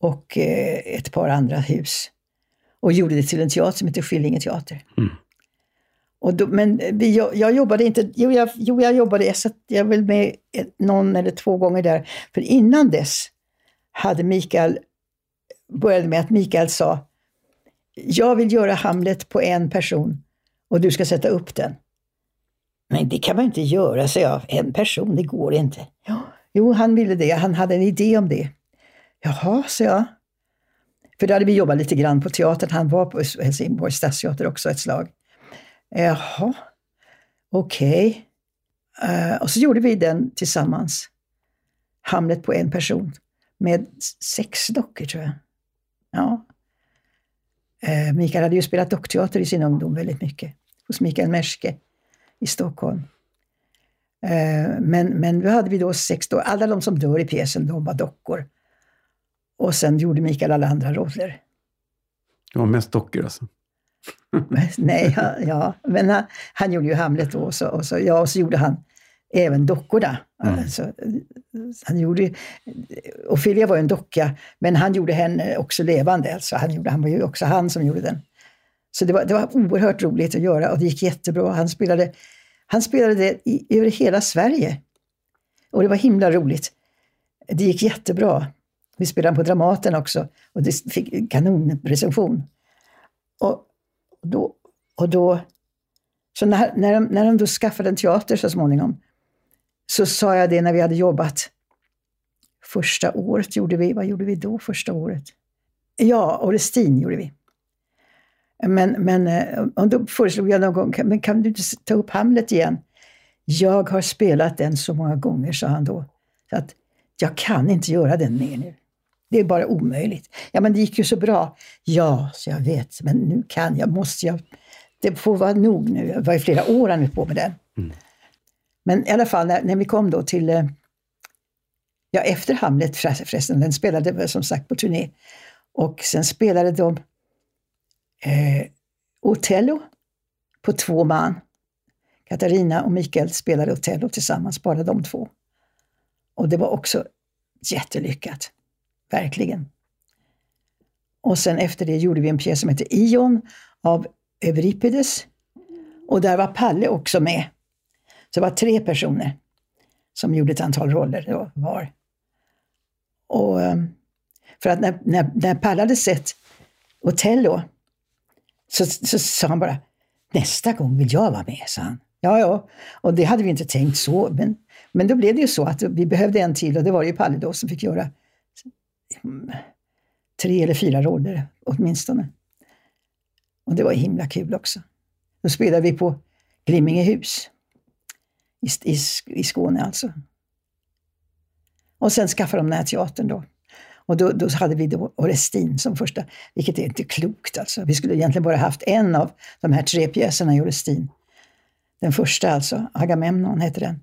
och eh, ett par andra hus. Och gjorde det till en teater som heter Skillinge teater. Och då, men vi, jag, jag jobbade inte, jo jag, jo, jag jobbade, jag, satt, jag väl med någon eller två gånger där. För innan dess hade Mikael, började med att Mikael sa, jag vill göra Hamlet på en person och du ska sätta upp den. Men det kan man inte göra, sa jag. En person, det går inte. Jo, han ville det. Han hade en idé om det. Jaha, sa jag. För då hade vi jobbat lite grann på teatern. Han var på Helsingborgs stadsteater också ett slag. Jaha, okej. Eh, och så gjorde vi den tillsammans. Hamlet på en person. Med sex dockor tror jag. Ja. Uh, Mikael hade ju spelat dockteater i sin ungdom väldigt mycket. Hos Mikael Merske i Stockholm. Uh, men, men då hade vi då sex dockor. Alla de som dör i pjäsen, de var dockor. Och sen gjorde Mikael alla andra roller. Det var mest dockor alltså. Nej, ja, ja. men han, han gjorde ju Hamlet då och så, och så, ja, och så gjorde han även dockorna. Alltså, han gjorde, Ophelia var ju en docka, men han gjorde henne också levande. Alltså, han, gjorde, han var ju också han som gjorde den. Så det var, det var oerhört roligt att göra och det gick jättebra. Han spelade, han spelade det i, över hela Sverige. Och det var himla roligt. Det gick jättebra. Vi spelade på Dramaten också och det fick kanonrecension. Och då, och då, så när, när, de, när de då skaffade en teater så småningom, så sa jag det när vi hade jobbat. Första året gjorde vi, vad gjorde vi då första året? Ja, Orestin gjorde vi. Men, men eh, och då föreslog jag någon gång, "Kan- men kan du inte ta upp Hamlet igen? Jag har spelat den så många gånger, sa han då. Så att jag kan inte göra den mer nu. Det är bara omöjligt. Ja, men det gick ju så bra. Ja, så jag vet, men nu kan jag, måste jag. Det får vara nog nu. Det var i flera år han höll på med den. Men i alla fall, när, när vi kom då till, eh, ja efter Hamlet förre- förresten, den spelade som sagt på turné. Och sen spelade de eh, Otello på två man. Katarina och Mikael spelade Otello tillsammans, bara de två. Och det var också jättelyckat. Verkligen. Och sen efter det gjorde vi en pjäs som heter Ion av Euripides. Och där var Palle också med. Så det var tre personer som gjorde ett antal roller då, var. Och ehm, för att när, när, när Palle hade sett Otello så, så sa han bara nästa gång vill jag vara med, sa han. Ja, ja, och det hade vi inte tänkt så. Men, men då blev det ju så att vi behövde en till och det var ju Palle då som fick göra Liksom, tre eller fyra roller åtminstone. Och det var himla kul också. Då spelade vi på Glimmingehus i, i, i Skåne alltså. Och sen skaffade de den här teatern då. Och då, då hade vi då Orestin som första, vilket är inte klokt alltså. Vi skulle egentligen bara haft en av de här tre pjäserna i Orestin. Den första alltså, Agamemnon heter den.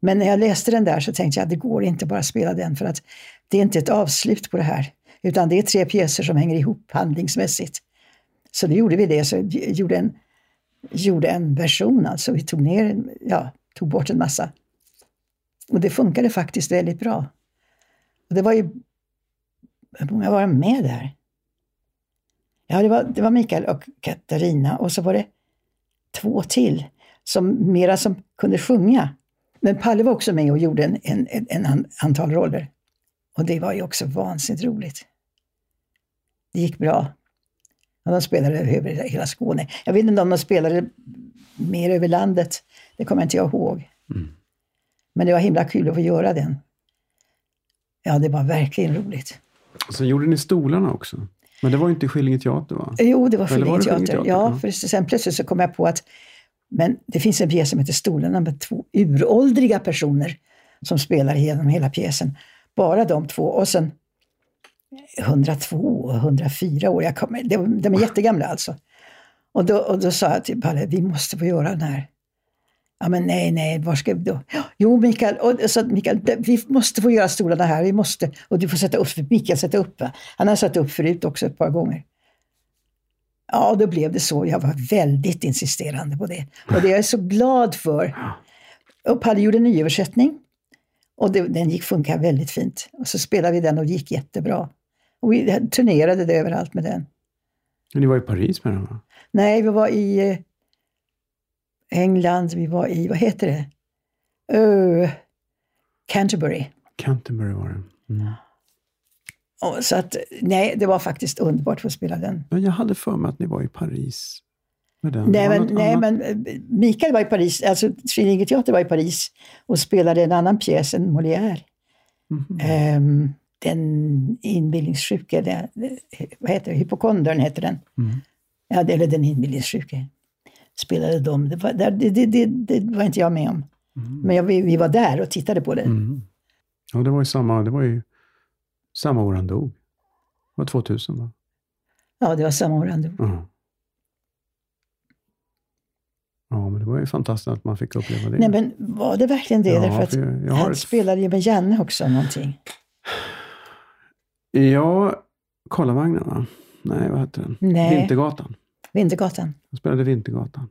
Men när jag läste den där så tänkte jag att det går inte bara att spela den för att det är inte ett avslut på det här. Utan det är tre pjäser som hänger ihop handlingsmässigt. Så då gjorde vi det, så gjorde en, gjorde en version alltså. Vi tog ner, ja, tog bort en massa Och det funkade faktiskt väldigt bra. Och det var ju... Hur många var med där? Ja, det var, det var Mikael och Katarina och så var det två till, som mera som kunde sjunga. Men Palle var också med och gjorde en, en, en, antal roller. Och det var ju också vansinnigt roligt. Det gick bra. Och de spelade över hela Skåne. Jag vet inte om de spelade mer över landet. Det kommer inte jag ihåg. Mm. Men det var himla kul att få göra den. Ja, det var verkligen roligt. Sen gjorde ni stolarna också. Men det var inte Skillinge teater va? Jo, det var Skillinge teater. Skillinge teater? Ja, Ja. för sen plötsligt så kom jag på att men det finns en pjäs som heter Stolarna med två uråldriga personer som spelar genom hela pjäsen. Bara de två. Och sen 102 och 104 år. Jag kommer, de, de är jättegamla alltså. Och då, och då sa jag till Palle, vi måste få göra den här. Ja men nej, nej, var ska vi då? "Ja, Jo Mikael, och, så, Mikael vi måste få göra stolarna här, vi måste. Och du får sätta upp, för Mikael sätta upp. Va? Han har satt upp förut också ett par gånger. Ja, då blev det så. Jag var väldigt insisterande på det. Och det är jag så glad för. Och Palle gjorde en nyöversättning. Och det, den gick funka väldigt fint. Och så spelade vi den och det gick jättebra. Och vi turnerade det överallt med den. Ni var i Paris med den va? Nej, vi var i eh, England, vi var i, vad heter det? Ö, Canterbury. Canterbury var det. Mm. Så att, nej, det var faktiskt underbart att få spela den. Men jag hade för mig att ni var i Paris. Med den. Nej, men, nej, annat? men eh, Mikael var i Paris, alltså Skillinge teater var i Paris och spelade en annan pjäs, en Molière. Mhm. Ehm, den inbillningssjuke, det, det, vad heter det? Hypokondern heter den. Mm. Ja, eller den inbillningssjuke. Spelade de. Det var, det, det, det, det var inte jag med om. Men jag, vi, vi var där och tittade på det. Mm. Ja, det var ju samma, det var ju samma år han dog. Det var 2000 va? Ja, det var samma år han dog. Ja. Ja, men det var ju fantastiskt att man fick uppleva det. Nej, men var det verkligen det? Ja, Därför att jag- jag han ett- spelade ju med Janne också någonting. Ja, Karlavagnen va? Nej, vad hette den? Nej. Vintergatan. Vintergatan. Han spelade Vintergatan.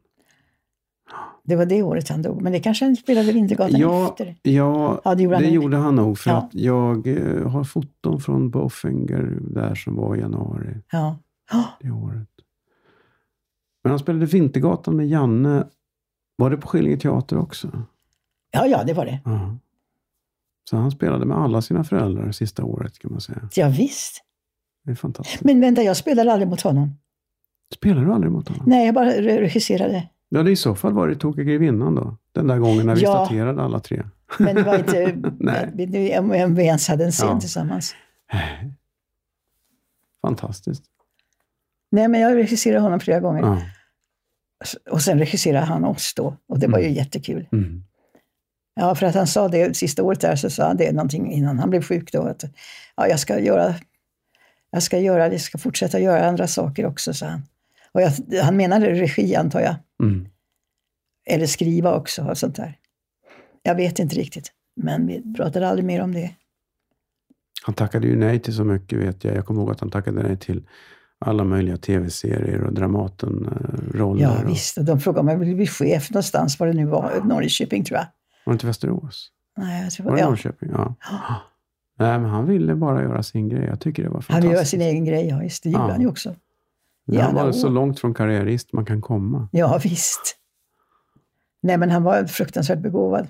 Det var det året han dog. Men det kanske han spelade Vintergatan Ja, efter. ja, Ja, det gjorde han det gjorde han nog. För Ja. att jag eh, har foton från Bofinger där som var i januari Ja. Oh, *gasps* det året. Men han spelade Vintergatan med Janne. Var det på Skillinge teater också? ja, ja, det var det. Ja. Så han spelade med alla sina föräldrar sista året kan man säga. Ja, visst. Det är fantastiskt. Men vänta, jag spelade aldrig mot honom. Spelar du aldrig mot honom? Nej, jag bara re- regisserade. Ja, det i så fall var det Tokiga grevinnan då. Den där gången när vi Ja. staterade alla tre. Men det var inte... *laughs* Nej. om vi ens hade en scen Ja. tillsammans. *sighs* Fantastiskt. Nej, men jag regisserade honom flera gånger. Ja. Och sen regisserade han oss då. Och det var ju jättekul. Mm. Ja, för att han sa det sista året där så sa han det någonting innan han blev sjuk då. Att, ja, jag ska göra, jag ska göra, jag ska fortsätta göra andra saker också, sa han. Och jag, han menade regi antar jag. Mm. Eller skriva också och sånt där. Jag vet inte riktigt. Men vi pratade aldrig mer om det. Han tackade ju nej till så mycket vet jag. Jag kommer ihåg att han tackade nej till alla möjliga tv-serier och Dramaten-roller. Ja, och, visst. De frågade om jag ville bli chef någonstans, var det nu var. Norrköping tror jag. Var det inte Västerås? Nej, jag tror, Var det ja. Norrköping? Ja. *gasps* Nej, men han ville bara göra sin grej. Jag tycker det var Han fantastiskt. vill göra sin egen grej, ja visst. Det gjorde Ja. han ju också. Han alla var så år. långt från karriärist man kan komma. Ja, visst. Nej, men han var fruktansvärt begåvad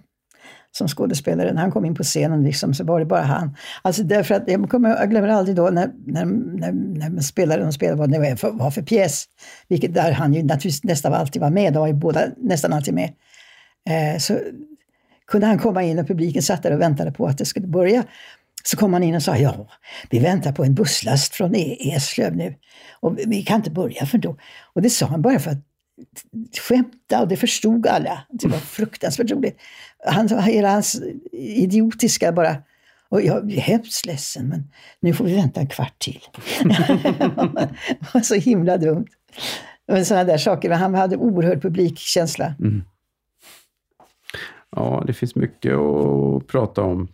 som skådespelare. När han kom in på scenen liksom, så var det bara han. Alltså därför att, jag, kommer, jag glömmer aldrig då när, när, när, när man spelade, de spelade vad det var för, var för pjäs. Vilket där han ju naturligtvis nästan alltid var med. De var ju båda nästan alltid med. Eh, så kunde han komma in och publiken satt där och väntade på att det skulle börja. Så kom han in och sa, ja, vi väntar på en busslast från E- Eslöv nu. Och vi kan inte börja för då. Och det sa han bara för att skämta och det förstod alla. Det var fruktansvärt roligt. Han, hela hans idiotiska bara, och jag är hemskt ledsen men nu får vi vänta en kvart till. det *laughs* var *laughs* så himla dumt. Men sådana där saker, men han hade oerhörd publikkänsla. Ja, det finns mycket att prata om.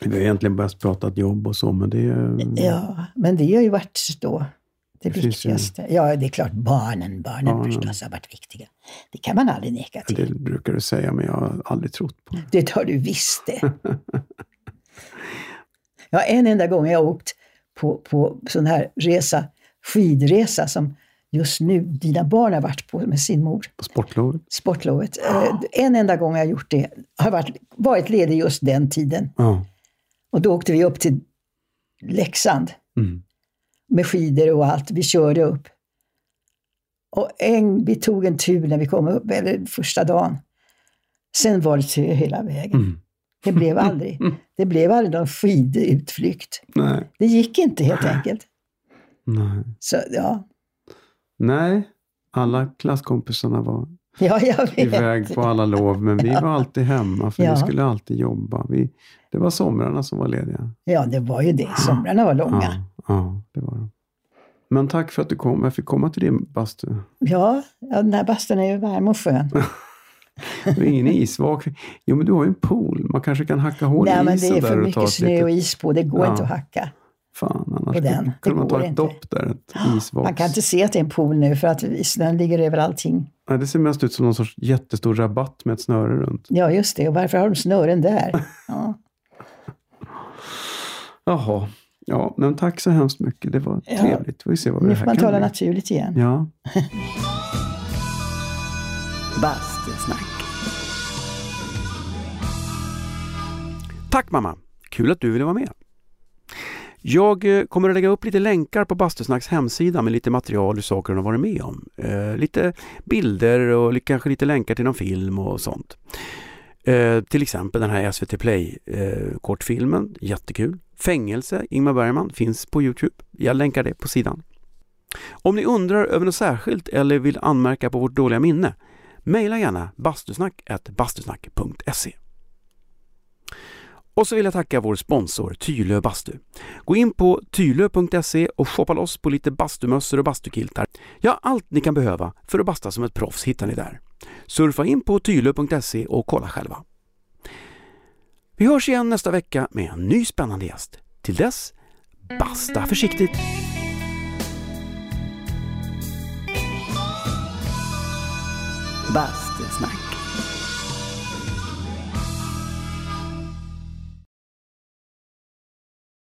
Vi har egentligen börjat prata jobb och så, men det är... Ja, men det har ju varit då Det, Det ju- viktigaste. Ja, det är klart barnen. Barnen, Barnen. förstås har varit viktiga. Det kan man aldrig neka till. Det brukar du säga, men jag har aldrig trott på. Det har du visst det. Ja, en enda gång har jag åkt på, på sån här resa, skidresa som just nu dina barn har varit på med sin mor, På sportlovet. sportlovet. Eh, En enda gång har jag gjort det, har varit, varit ledig just den tiden. Ja. Och då åkte vi upp till Leksand Mm. med skidor och allt. Vi körde upp. Och en, vi tog en tur när vi kom upp, eller första dagen. Sen var det tö hela vägen. Mm. Det blev aldrig, *laughs* det blev aldrig någon skidutflykt. Nej. Det gick inte helt enkelt. Nej. Så ja, Nej, alla klasskompisarna var *laughs* ja jag vet. iväg på alla lov, men vi var alltid hemma för Ja. vi skulle alltid jobba. Vi, det var somrarna som var lediga. Ja, det var ju det. Somrarna var långa. Ja, ja, det var de. Men tack för att du kom. Jag fick komma till din bastu. Ja, ja den här bastun är ju varm och skön. *laughs* Det är ingen isvak. Jo, men du har ju en pool. Man kanske kan hacka hål Nej, i men isen det är där för och ta mycket snö och is på. Det går Ja. inte att hacka. Fan, annars den. kunde, man ta ett inte. dopp där. Ett *gasps* isvaks... Man kan inte se att det är en pool nu för att snön ligger över allting. Nej, det ser mest ut som någon sorts jättestor rabatt med ett snöre runt. Ja, just det. Och varför har de snören där? *laughs* Ja, Jaha. Ja, men tack så hemskt mycket. Det var Ja. trevligt. Vi får se vad det nu får man tala bli. naturligt igen. Ja. *laughs* Bastusnack. Tack mamma! Kul att du ville vara med. Jag eh, kommer att lägga upp lite länkar på Bastusnacks hemsida med lite material hur saker hon har varit med om. Eh, lite bilder och kanske lite länkar till någon film och sånt. Eh, till exempel den här SVT Play eh, kortfilmen, jättekul. Fängelse, Ingmar Bergman, finns på Youtube. Jag länkar det på sidan. Om ni undrar över något särskilt eller vill anmärka på vårt dåliga minne, mejla gärna bastusnack.bastusnack.se och så vill jag tacka vår sponsor Tylö Bastu. Gå in på tylö.se och shoppa loss på lite bastumössor och bastukiltar. Ja, allt ni kan behöva för att basta som ett proffs hittar ni där. Surfa in på tylö.se och kolla själva. Vi hörs igen nästa vecka med en ny spännande gäst. Till dess, basta försiktigt! Bastusnack.